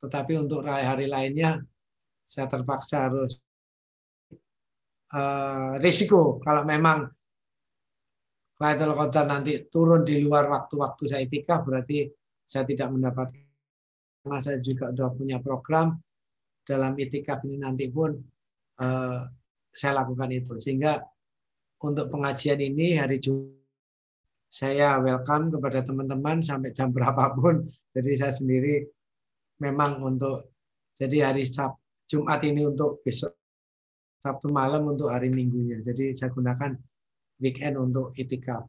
tetapi untuk hari-hari lainnya saya terpaksa harus uh, risiko. Kalau memang Lailatul Qadar nanti turun di luar waktu-waktu saya itikaf berarti saya tidak mendapatkan karena saya juga sudah punya program dalam itikaf ini nanti pun uh, saya lakukan itu. Sehingga untuk pengajian ini hari Jumat saya welcome kepada teman-teman sampai jam berapapun jadi saya sendiri memang untuk jadi hari Sabtu Jumat ini untuk besok Sabtu malam untuk hari Minggunya. Jadi saya gunakan weekend untuk itikaf.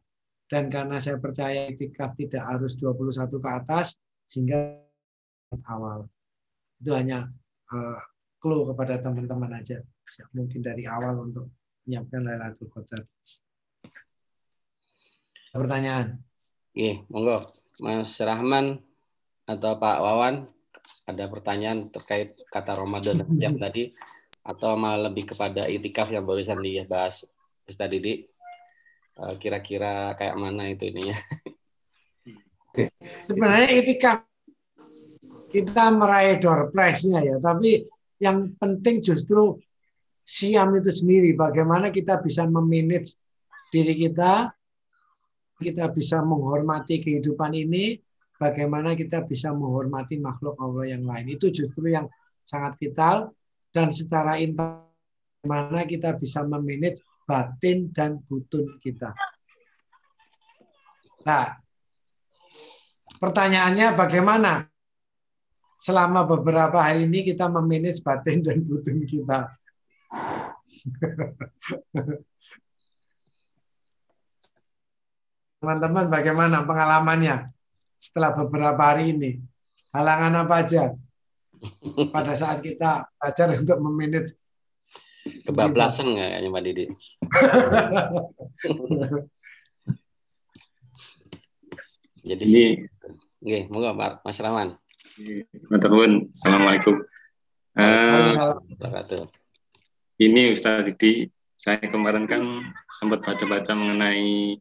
Dan karena saya percaya itikaf tidak harus 21 ke atas, sehingga awal. Itu hanya uh, clue kepada teman-teman aja. Mungkin dari awal untuk menyiapkan Lailatul Qadar. Pertanyaan? Iya, monggo. Mas Rahman atau Pak Wawan ada pertanyaan terkait kata Ramadan dan siap tadi atau malah lebih kepada itikaf yang barusan dibahas Ustaz Didi eh, kira-kira kayak mana itu ininya sebenarnya itikaf kita meraih door prize-nya ya tapi yang penting justru siam itu sendiri bagaimana kita bisa memanage diri kita kita bisa menghormati kehidupan ini bagaimana kita bisa menghormati makhluk Allah yang lain. Itu justru yang sangat vital dan secara internal mana kita bisa memanage batin dan butun kita. Nah, pertanyaannya bagaimana selama beberapa hari ini kita memanage batin dan butun kita? Teman-teman bagaimana pengalamannya? setelah beberapa hari ini? Halangan apa aja pada saat kita belajar untuk memanage kebablasan nggak kayaknya Pak Didi? Jadi ini, oke, moga Pak Mas Rahman. Teman-teman, Assalamualaikum. Uh, ini Ustaz Didi, saya kemarin kan sempat baca-baca mengenai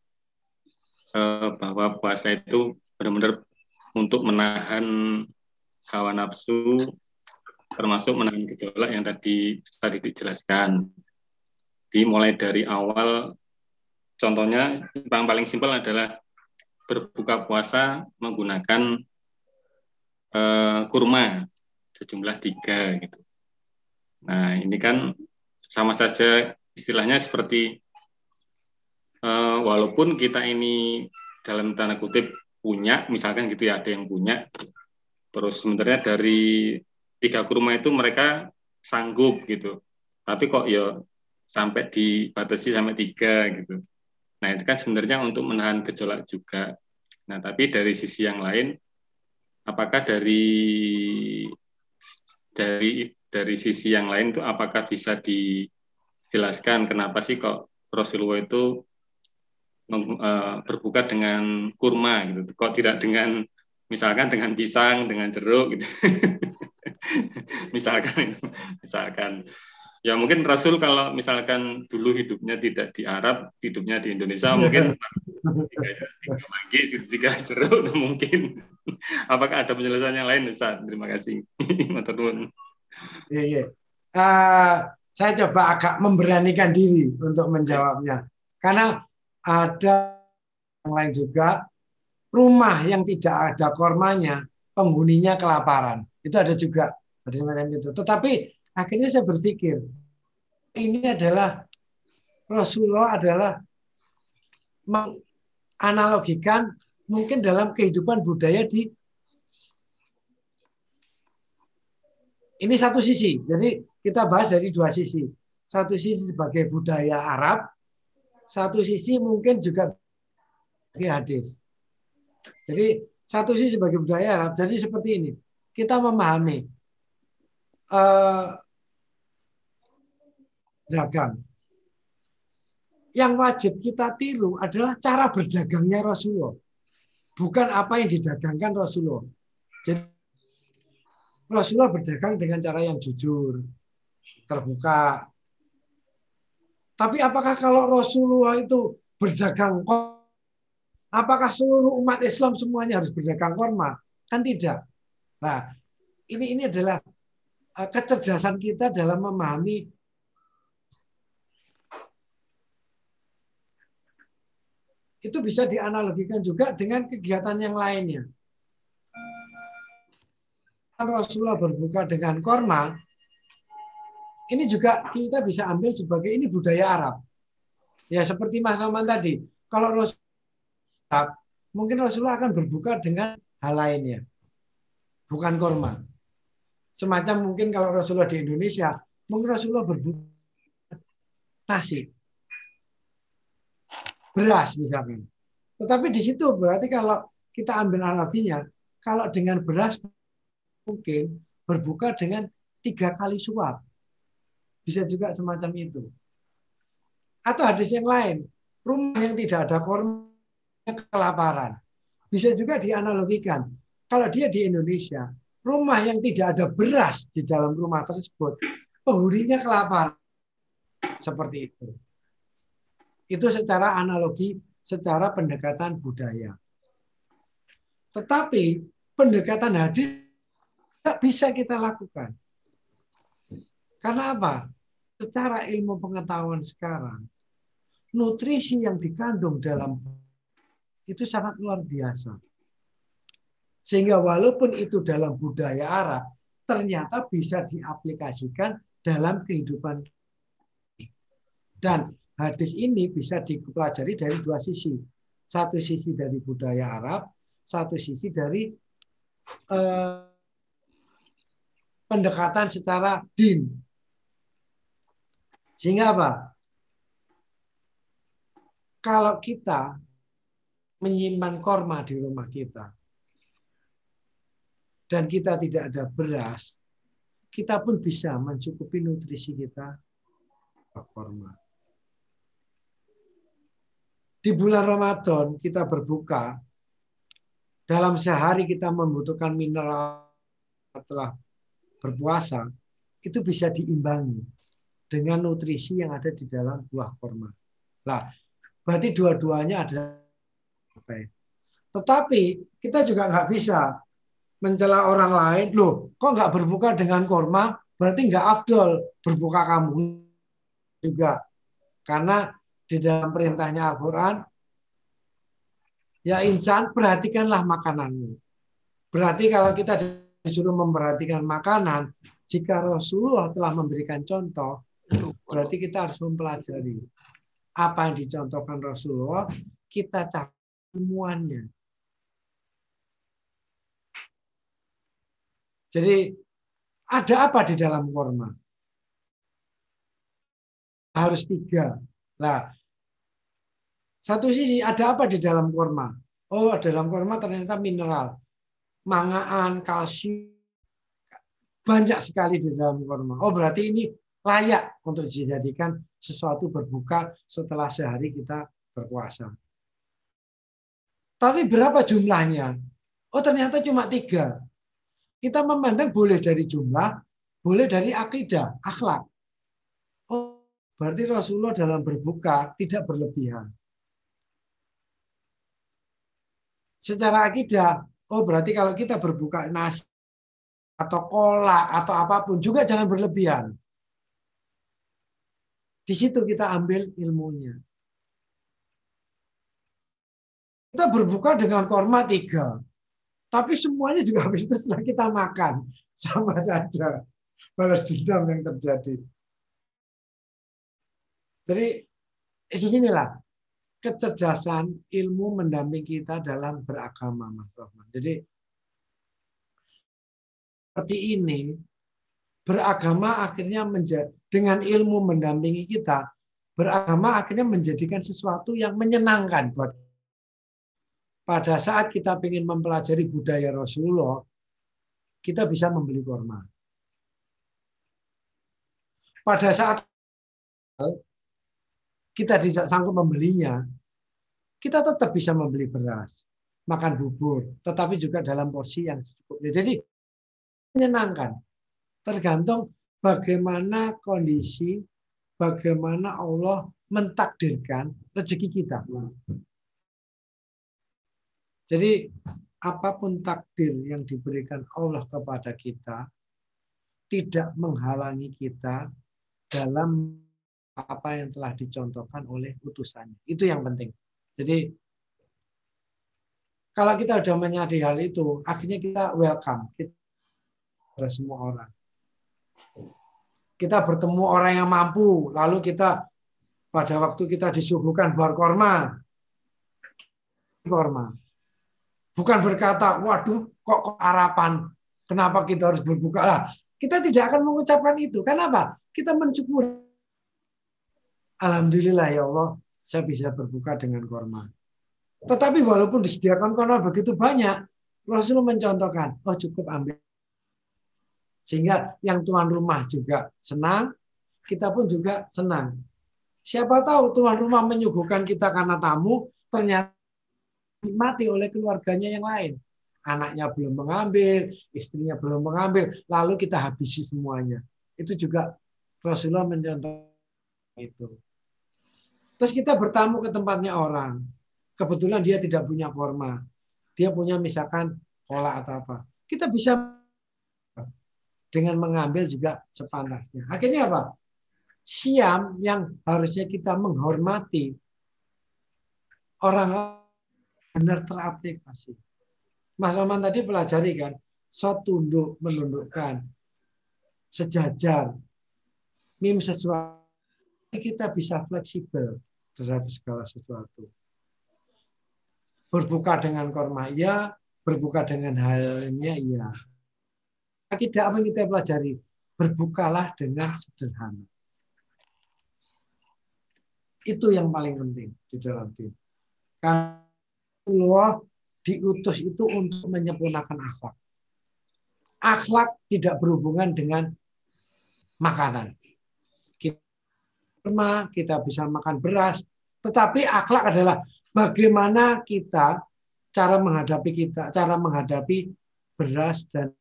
uh, bahwa puasa itu benar-benar untuk menahan hawa nafsu termasuk menahan gejolak yang tadi tadi dijelaskan. Dimulai dari awal contohnya yang paling simpel adalah berbuka puasa menggunakan uh, kurma sejumlah tiga gitu. Nah ini kan sama saja istilahnya seperti uh, walaupun kita ini dalam tanda kutip punya, misalkan gitu ya, ada yang punya. Terus sebenarnya dari tiga kurma itu mereka sanggup gitu. Tapi kok ya sampai dibatasi sampai tiga gitu. Nah itu kan sebenarnya untuk menahan gejolak juga. Nah tapi dari sisi yang lain, apakah dari dari dari sisi yang lain itu apakah bisa dijelaskan kenapa sih kok Rasulullah itu berbuka dengan kurma gitu. Kok tidak dengan misalkan dengan pisang, dengan jeruk gitu. misalkan itu, misalkan ya mungkin Rasul kalau misalkan dulu hidupnya tidak di Arab, hidupnya di Indonesia mungkin tiga, tiga manggis, tiga jeruk mungkin. Apakah ada penjelasan yang lain Ustaz? Terima kasih. Matur Iya, iya. Uh, saya coba agak memberanikan diri untuk menjawabnya. Karena ada yang lain juga rumah yang tidak ada kormanya, penghuninya kelaparan. Itu ada juga ada semacam itu. Tetapi akhirnya saya berpikir ini adalah Rasulullah adalah menganalogikan mungkin dalam kehidupan budaya di ini satu sisi. Jadi kita bahas dari dua sisi. Satu sisi sebagai budaya Arab, satu sisi mungkin juga sebagai hadis. Jadi satu sisi sebagai budaya Arab. Jadi seperti ini. Kita memahami uh, dagang. Yang wajib kita tiru adalah cara berdagangnya Rasulullah. Bukan apa yang didagangkan Rasulullah. Jadi Rasulullah berdagang dengan cara yang jujur, terbuka. Tapi apakah kalau Rasulullah itu berdagang apakah seluruh umat Islam semuanya harus berdagang korma? Kan tidak. Nah, ini ini adalah Eh, kecerdasan kita dalam memahami itu bisa dianalogikan juga dengan kegiatan yang lainnya. Rasulullah berbuka dengan korma, ini juga kita bisa ambil sebagai ini budaya Arab. Ya seperti Mas Rahman tadi, kalau Rasulullah mungkin Rasulullah akan berbuka dengan hal lainnya, bukan korma. Semacam mungkin kalau Rasulullah di Indonesia, mungkin Rasulullah berbuka nasi, beras misalnya. Tetapi di situ berarti kalau kita ambil analoginya, kalau dengan beras mungkin berbuka dengan tiga kali suap. Bisa juga semacam itu. Atau hadis yang lain, rumah yang tidak ada korma kelaparan. Bisa juga dianalogikan. Kalau dia di Indonesia, rumah yang tidak ada beras di dalam rumah tersebut, penghuninya kelaparan. Seperti itu. Itu secara analogi, secara pendekatan budaya. Tetapi pendekatan hadis tidak bisa kita lakukan. Karena apa? Secara ilmu pengetahuan sekarang, nutrisi yang dikandung dalam itu sangat luar biasa sehingga walaupun itu dalam budaya Arab, ternyata bisa diaplikasikan dalam kehidupan. Dan hadis ini bisa dipelajari dari dua sisi. Satu sisi dari budaya Arab, satu sisi dari eh, pendekatan secara din. Sehingga apa? Kalau kita menyimpan korma di rumah kita, dan kita tidak ada beras, kita pun bisa mencukupi nutrisi kita korma. Di bulan Ramadan kita berbuka, dalam sehari kita membutuhkan mineral setelah berpuasa, itu bisa diimbangi dengan nutrisi yang ada di dalam buah korma. Lah, berarti dua-duanya ada. Tetapi kita juga nggak bisa mencela orang lain, loh kok nggak berbuka dengan korma, berarti nggak afdol berbuka kamu juga. Karena di dalam perintahnya Al-Quran, ya insan perhatikanlah makananmu. Berarti kalau kita disuruh memperhatikan makanan, jika Rasulullah telah memberikan contoh, berarti kita harus mempelajari apa yang dicontohkan Rasulullah, kita cari semuanya. Jadi ada apa di dalam korma? Harus tiga. Nah, satu sisi ada apa di dalam korma? Oh, dalam korma ternyata mineral, mangaan, kalsium, banyak sekali di dalam korma. Oh, berarti ini layak untuk dijadikan sesuatu berbuka setelah sehari kita berpuasa. Tapi berapa jumlahnya? Oh ternyata cuma tiga. Kita memandang boleh dari jumlah, boleh dari akidah, akhlak. Oh, berarti Rasulullah dalam berbuka tidak berlebihan. Secara akidah, oh berarti kalau kita berbuka nasi atau kolak atau apa pun juga jangan berlebihan. Di situ kita ambil ilmunya. Kita berbuka dengan korma tiga. Tapi semuanya juga habis itu setelah kita makan. Sama saja. Balas dendam yang terjadi. Jadi, di sinilah kecerdasan ilmu mendampingi kita dalam beragama, Mas Rahman. Jadi, seperti ini, beragama akhirnya menjadi dengan ilmu mendampingi kita, beragama akhirnya menjadikan sesuatu yang menyenangkan buat pada saat kita ingin mempelajari budaya Rasulullah, kita bisa membeli kurma. Pada saat kita tidak sanggup membelinya, kita tetap bisa membeli beras, makan bubur, tetapi juga dalam porsi yang cukup. Jadi menyenangkan. Tergantung bagaimana kondisi, bagaimana Allah mentakdirkan rezeki kita. Jadi apa pun takdir yang diberikan Allah kepada kita tidak menghalangi kita dalam apa yang telah dicontohkan oleh utusannya. Itu yang penting. Jadi kalau kita sudah menyadari hal itu, akhirnya kita welcome kita semua orang. Kita bertemu orang yang mampu, lalu kita pada waktu kita disuguhkan buah korma, korma. Bukan berkata, waduh, kok, kok harapan, kenapa kita harus berbuka? Lah, kita tidak akan mengucapkan itu. Kenapa? Kita mensyukur. Alhamdulillah ya Allah, saya bisa berbuka dengan korma. Tetapi walaupun disediakan korma begitu banyak, Rasulullah mencontohkan, oh cukup ambil. Sehingga yang tuan rumah juga senang, kita pun juga senang. Siapa tahu tuan rumah menyuguhkan kita karena tamu, ternyata dinikmati oleh keluarganya yang lain. Anaknya belum mengambil, istrinya belum mengambil, lalu kita habisi semuanya. Itu juga Rasulullah mencontoh itu. Terus kita bertamu ke tempatnya orang. Kebetulan dia tidak punya korma. Dia punya misalkan kolak atau apa. Kita bisa dengan mengambil juga sepantasnya. Akhirnya apa? Siam yang harusnya kita menghormati orang benar teraplikasi. Mas Roman tadi pelajari kan, so tunduk menundukkan, sejajar, mim sesuatu. Kita bisa fleksibel terhadap segala sesuatu. Berbuka dengan korma ya, berbuka dengan halnya ya. Tidak apa yang kita pelajari, berbukalah dengan sederhana. Itu yang paling penting di dalam tim. Karena Allah diutus itu untuk menyempurnakan akhlak. Akhlak tidak berhubungan dengan makanan. Kita, kita bisa makan beras, tetapi akhlak adalah bagaimana kita cara menghadapi kita, cara menghadapi beras dan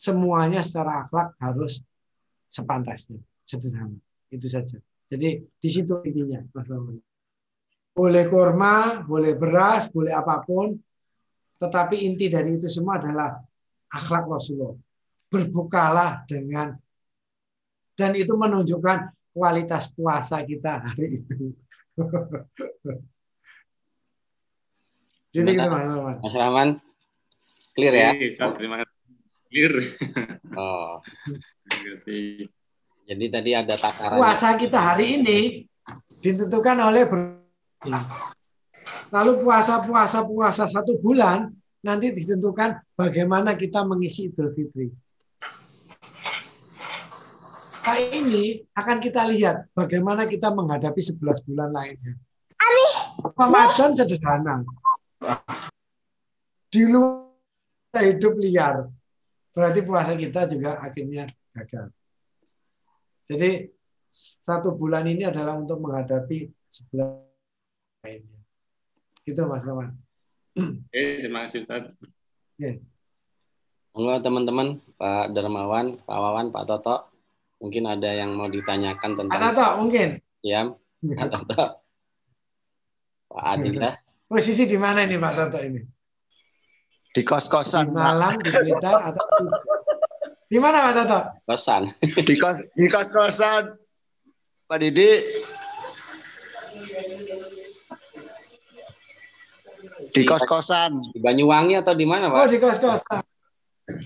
semuanya secara akhlak harus sepantasnya, sederhana. Itu saja. Jadi di situ intinya, Mas boleh kurma, boleh beras, boleh apa pun. Tetapi inti dari itu semua adalah akhlak Rasulullah. Berbukalah dengan dan itu menunjukkan kualitas puasa kita hari itu. Jadi itu Mas Mas Rahman, clear ya? Iya, terima kasih. Clear. Oh. Terima kasih. Jadi tadi ada takaran. Puasa kita hari ini ditentukan oleh Lalu puasa-puasa puasa satu bulan nanti ditentukan bagaimana kita mengisi Idul Fitri. Nah ini akan kita lihat bagaimana kita menghadapi 11 bulan lainnya. Ramadan sederhana. Di luar hidup liar. Berarti puasa kita juga akhirnya gagal. Jadi satu bulan ini adalah untuk menghadapi 11 lainnya. Gitu Mas Roman. Oke, terima kasih Ustaz. Oke. Monggo teman-teman, Pak Dermawan, Pak Wawan, Pak Toto, mungkin ada yang mau ditanyakan tentang Pak Toto mungkin. Siam, Pak Toto. Pak Adila. Posisi di mana ini Pak Toto ini? Di kos-kosan. Di Malang, di Blitar, atau di mana Pak Toto? Kosan. di kos di kos-kosan. Pak Didi. Di kos-kosan. Di Banyuwangi atau di mana, Pak? Oh, di kos-kosan.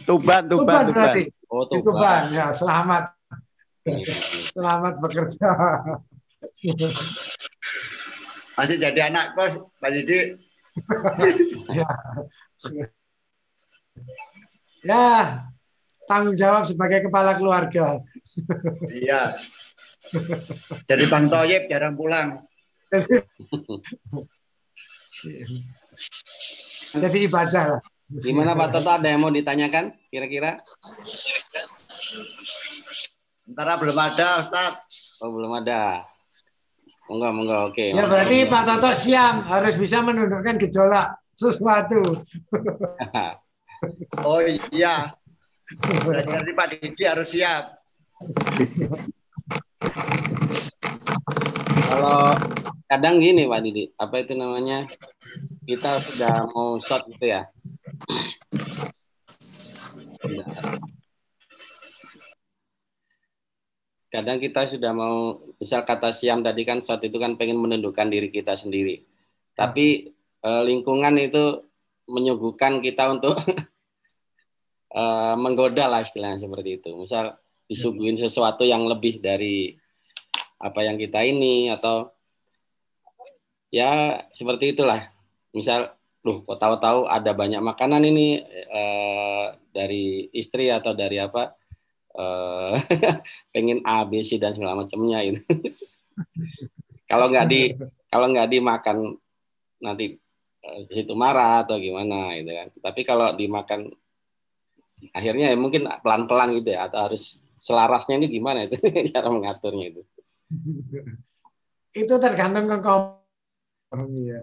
Tuban, Tuban, Tuban, Tuban. berarti. Oh, Di Tuban. Ya, selamat. Selamat bekerja. Masih jadi anak kos, Pak Didi. ya. ya, tanggung jawab sebagai kepala keluarga. Iya. Jadi Bang Toyib jarang pulang. Jadi ibadah lah. Gimana Pak Toto ada yang mau ditanyakan kira-kira? Sementara belum ada, Ustaz. Oh, belum ada. Monggo, monggo, oke. Ya berarti Pak Toto siap harus bisa menundukkan gejolak sesuatu. Oh iya. Berarti Pak Didi harus siap. Kalau kadang gini Pak Didi, apa itu namanya? Kita sudah mau shot gitu ya. Kadang kita sudah mau, misal kata Siam tadi kan shot itu kan pengen menundukkan diri kita sendiri. Tapi eh, lingkungan itu menyuguhkan kita untuk eh, menggoda lah istilahnya seperti itu. Misal disuguhin sesuatu yang lebih dari apa yang kita ini atau ya seperti itulah. Misal, loh kok tahu-tahu ada banyak makanan ini eh, dari istri atau dari apa eh, pengen A, B, C dan segala macamnya itu. kalau nggak di kalau nggak dimakan nanti eh, situ marah atau gimana gitu kan. Tapi kalau dimakan akhirnya ya mungkin pelan-pelan gitu ya atau harus selarasnya ini gimana itu cara mengaturnya itu. Itu tergantung ke kaum ya.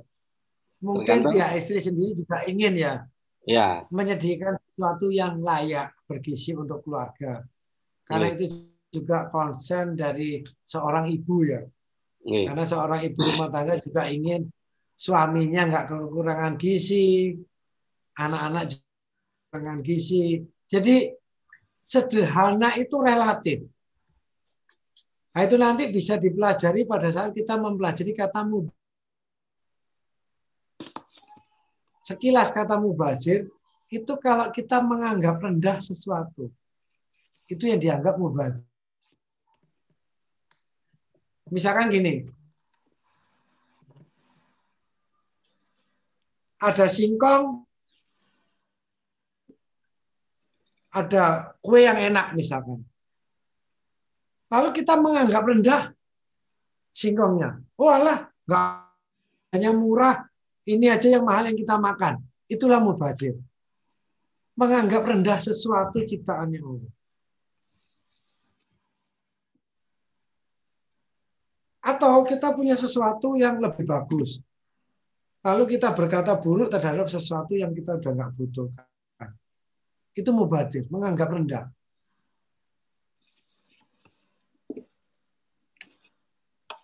Mungkin Tergantung. pihak istri sendiri juga ingin ya Ya, menyediakan sesuatu yang layak bergizi untuk keluarga. Karena Iya. itu juga concern dari seorang ibu ya. nih. Karena seorang ibu rumah tangga juga ingin suaminya nggak kekurangan gizi, anak-anak kekurangan gizi. Jadi sederhana itu relatif. Nah, itu nanti bisa dipelajari pada saat kita mempelajari kata mubazir. Sekilas kata mubazir itu kalau kita menganggap rendah sesuatu, itu yang dianggap mubazir. Misalkan gini, ada singkong, ada kue yang enak misalkan. Lalu kita menganggap rendah singkongnya. Oh alah, nggak hanya murah, ini aja yang mahal yang kita makan. Itulah mubazir. Menganggap rendah sesuatu ciptaannya Allah. Atau kita punya sesuatu yang lebih bagus. Lalu kita berkata buruk terhadap sesuatu yang kita udah nggak butuhkan. Itu mubazir, menganggap rendah.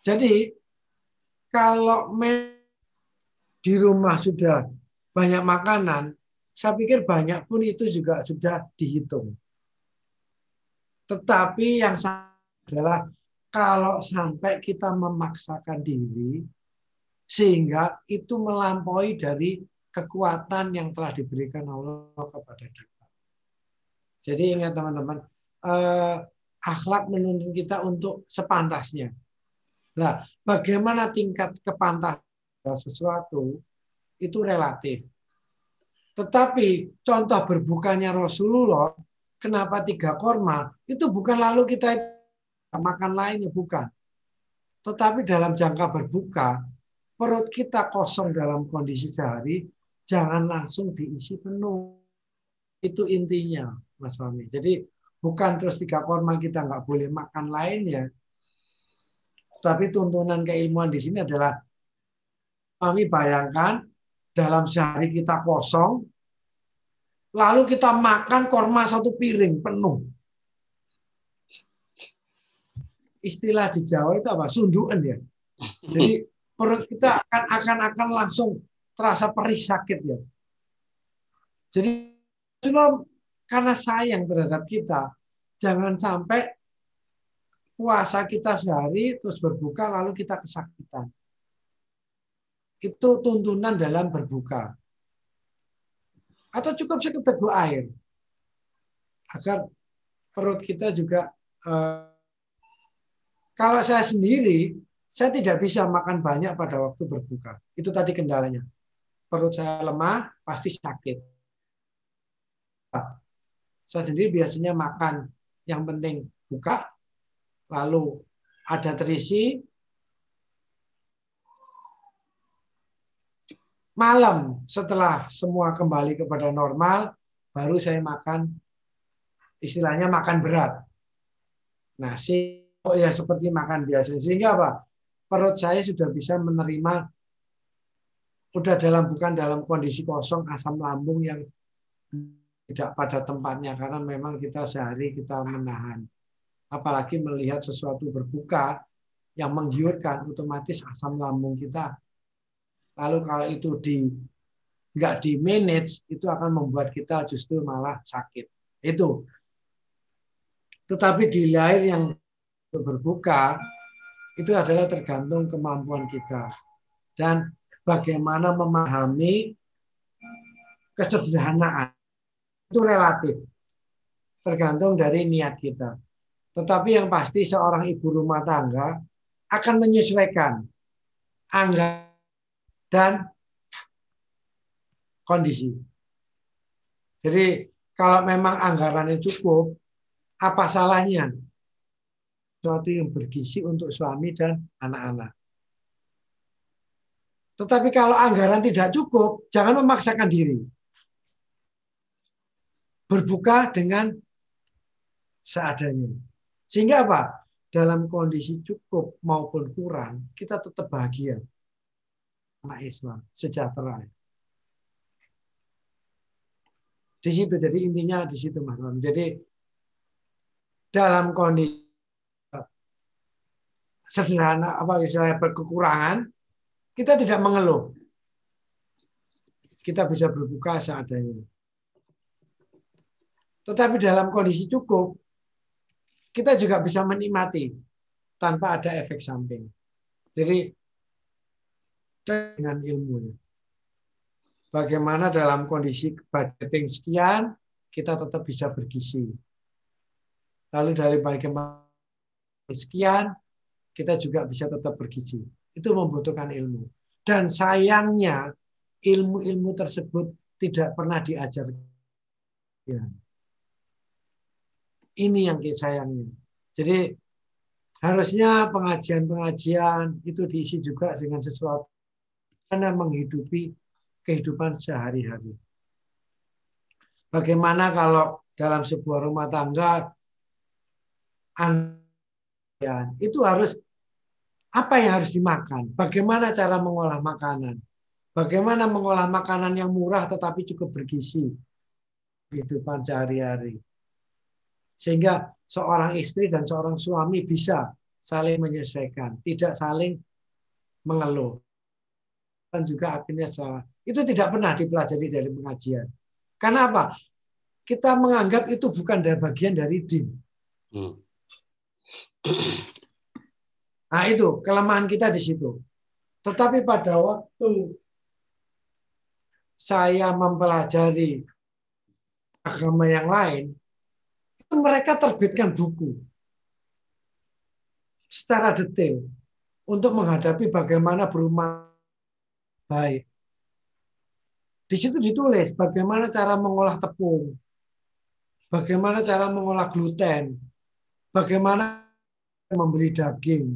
Jadi kalau di rumah sudah banyak makanan, saya pikir banyak pun itu juga sudah dihitung. Tetapi yang adalah kalau sampai kita memaksakan diri sehingga itu melampaui dari kekuatan yang telah diberikan Allah kepada kita. Jadi ingat teman-teman, eh, akhlak menuntun kita untuk sepantasnya. Nah, bagaimana tingkat kepantasan sesuatu itu relatif. Tetapi contoh berbukanya Rasulullah, kenapa tiga korma, itu bukan lalu kita makan lainnya, bukan. Tetapi dalam jangka berbuka, perut kita kosong dalam kondisi sehari, jangan langsung diisi penuh. Itu intinya, Mas Fahmi. Jadi bukan terus tiga korma kita nggak boleh makan lainnya, tapi tuntunan keilmuan di sini adalah Kami bayangkan dalam sehari kita kosong, lalu kita makan korma satu piring penuh. Istilah di Jawa itu apa? Sunduan ya. Jadi perut kita akan akan akan langsung terasa perih sakit ya. Jadi karena sayang terhadap kita, jangan sampai puasa kita sehari terus berbuka lalu kita kesakitan. Itu tuntunan dalam berbuka. Atau cukup sekedar air. Agar perut kita juga eh, kalau saya sendiri saya tidak bisa makan banyak pada waktu berbuka. Itu tadi kendalanya. Perut saya lemah, pasti sakit. Saya sendiri biasanya makan yang penting buka, lalu ada terisi, malam setelah semua kembali kepada normal, baru saya makan istilahnya makan berat. Nasi oh ya seperti makan biasa. Sehingga apa? Perut saya sudah bisa menerima udah dalam bukan dalam kondisi kosong asam lambung yang tidak pada tempatnya karena memang kita sehari kita menahan. Apalagi melihat sesuatu berbuka yang menggiurkan otomatis asam lambung kita Lalu kalau itu di nggak di manage itu akan membuat kita justru malah sakit. Itu. Tetapi di lain yang berbuka itu adalah tergantung kemampuan kita dan bagaimana memahami kesederhanaan itu relatif tergantung dari niat kita. Tetapi yang pasti seorang ibu rumah tangga akan menyesuaikan anggaran dan kondisi. Jadi kalau memang anggarannya cukup, apa salahnya? Sesuatu yang bergizi untuk suami dan anak-anak. Tetapi kalau anggaran tidak cukup, jangan memaksakan diri. Berbuka dengan seadanya. Sehingga apa? Dalam kondisi cukup maupun kurang, kita tetap bahagia anak Islam sejahtera. Di situ jadi intinya di situ Mas. Jadi dalam kondisi sederhana apa istilahnya berkekurangan kita tidak mengeluh. Kita bisa berbuka seadanya. Tetapi dalam kondisi cukup kita juga bisa menikmati tanpa ada efek samping. Jadi dengan ilmunya. Bagaimana dalam kondisi budgeting sekian, kita tetap bisa bergizi. Lalu dari bagaimana sekian, kita juga bisa tetap bergizi. Itu membutuhkan ilmu. Dan sayangnya, ilmu-ilmu tersebut tidak pernah diajarkan. Ini yang sayangnya. Jadi harusnya pengajian-pengajian itu diisi juga dengan sesuatu karena menghidupi kehidupan sehari-hari. Bagaimana kalau dalam sebuah rumah tangga itu harus apa yang harus dimakan? Bagaimana cara mengolah makanan? Bagaimana mengolah makanan yang murah tetapi cukup bergizi kehidupan sehari-hari? Sehingga seorang istri dan seorang suami bisa saling menyesuaikan, tidak saling mengeluh dan juga akhirnya salah. Itu tidak pernah dipelajari dari pengajian. Karena apa? Kita menganggap itu bukan dari bagian dari din. Hmm. Nah itu kelemahan kita di situ. Tetapi pada waktu saya mempelajari agama yang lain, itu mereka terbitkan buku secara detail untuk menghadapi bagaimana berumah baik. Di situ ditulis bagaimana cara mengolah tepung, bagaimana cara mengolah gluten, bagaimana membeli daging,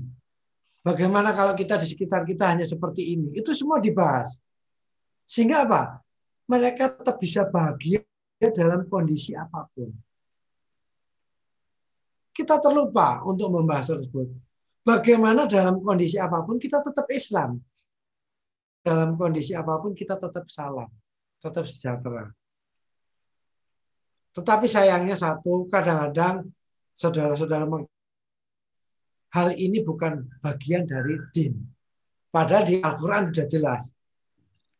bagaimana kalau kita di sekitar kita hanya seperti ini. Itu semua dibahas. Sehingga apa? Mereka tetap bisa bahagia dalam kondisi apa pun. Kita terlupa untuk membahas tersebut. Bagaimana dalam kondisi apa pun kita tetap Islam. dalam kondisi apa pun kita tetap salam, tetap sejahtera. Tetapi sayangnya satu, kadang-kadang saudara-saudara hal ini bukan bagian dari din. Padahal di Al-Quran sudah jelas.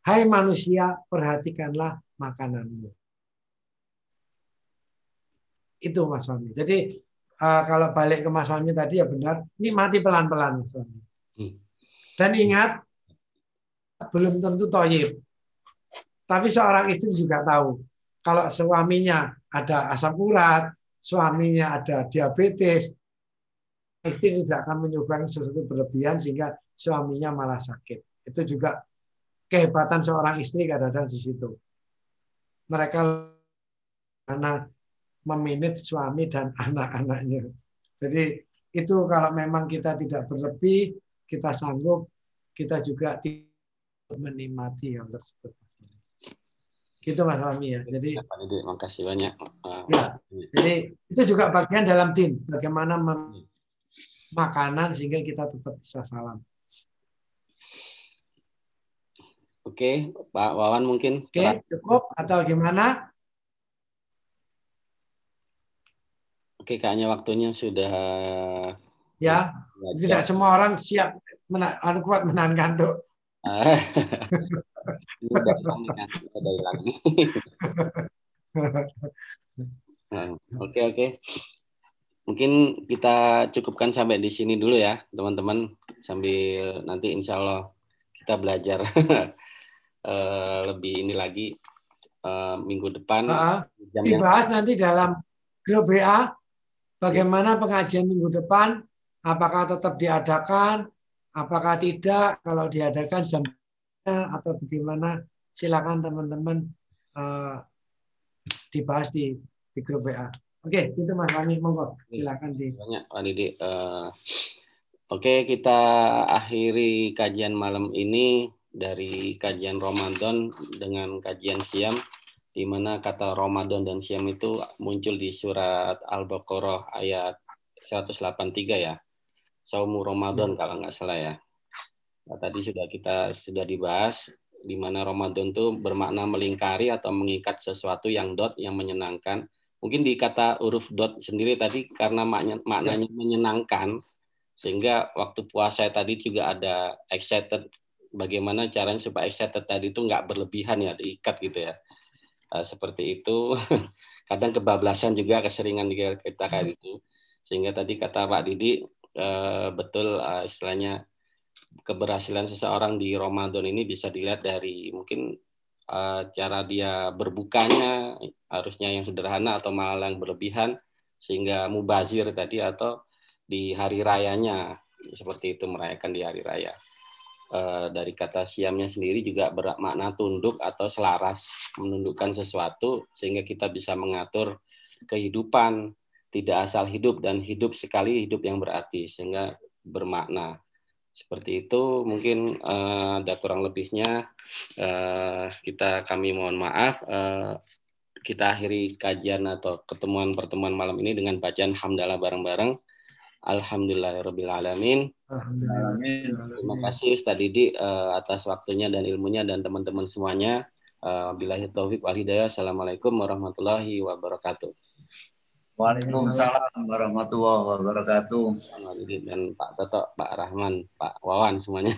Hai manusia, perhatikanlah makananmu. Itu Mas Fahmi. Jadi uh, kalau balik ke Mas Fahmi tadi ya benar, ini mati pelan-pelan Mas Fahmi. Hmm. Dan ingat, belum tentu toyib. Tapi seorang istri juga tahu kalau suaminya ada asam urat, suaminya ada diabetes, istri tidak akan menyumbang sesuatu berlebihan sehingga suaminya malah sakit. Itu juga kehebatan seorang istri kadang-kadang di situ. Mereka karena meminit suami dan anak-anaknya. Jadi itu kalau memang kita tidak berlebih, kita sanggup, kita juga tidak menikmati yang tersebut. Gitu Mas Rami ya. Jadi Pak Didi, makasih banyak. Ya, jadi itu juga bagian dalam tim. Bagaimana makanan sehingga kita tetap bisa salam. Oke, Pak Wawan mungkin. Oke, cukup atau gimana? Oke, kayaknya waktunya sudah. Ya, tidak semua orang siap menahan kuat menahan kantuk. Hilang kan? Nah, oke oke. Mungkin kita cukupkan sampai di sini dulu ya, teman-teman. Sambil nanti insya Allah kita belajar uh, lebih ini lagi uh, minggu depan. Uh, dibahas nanti dalam grup WA bagaimana pengajian minggu depan, apakah tetap diadakan, apakah tidak, kalau diadakan jam atau bagaimana? Silakan teman-teman uh, dibahas di di grup WA. Oke, itu Mas Rani, monggo silakan di. Banyak Pak Didi. Uh, Oke, kita akhiri kajian malam ini dari kajian Ramadan dengan kajian siam di mana kata Ramadan dan siam itu muncul di surat Al-Baqarah ayat 183 ya. Saumu Ramadan kalau nggak salah ya. Nah, tadi sudah kita sudah dibahas di mana Ramadan itu bermakna melingkari atau mengikat sesuatu yang dot yang menyenangkan. Mungkin di kata huruf dot sendiri tadi karena maknanya, maknanya ya. menyenangkan sehingga waktu puasa tadi juga ada excited bagaimana caranya supaya excited tadi itu nggak berlebihan ya diikat gitu ya. Uh, seperti itu. Kadang kebablasan juga keseringan kita kayak gitu. Sehingga tadi kata Pak Didi uh, betul uh, istilahnya keberhasilan seseorang di Ramadan ini bisa dilihat dari mungkin uh, cara dia berbukanya harusnya yang sederhana atau malah yang berlebihan sehingga mubazir tadi atau di hari rayanya seperti itu merayakan di hari raya. Uh, dari kata siamnya sendiri juga bermakna tunduk atau selaras menundukkan sesuatu sehingga kita bisa mengatur kehidupan tidak asal hidup dan hidup sekali hidup yang berarti sehingga bermakna seperti itu mungkin uh, ada kurang lebihnya uh, kita kami mohon maaf uh, kita akhiri kajian atau ketemuan pertemuan malam ini dengan bacaan hamdalah bareng-bareng Alhamdulillahirobbilalamin. Terima kasih Ustaz Didi uh, atas waktunya dan ilmunya dan teman-teman semuanya. Uh, Bilahi taufik wal hidayah. Assalamualaikum warahmatullahi wabarakatuh. Waalaikumsalam warahmatullahi wabarakatuh. Dan Pak Toto, Pak Rahman, Pak Wawan semuanya.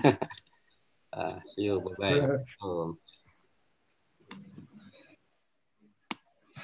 uh, see you, bye bye.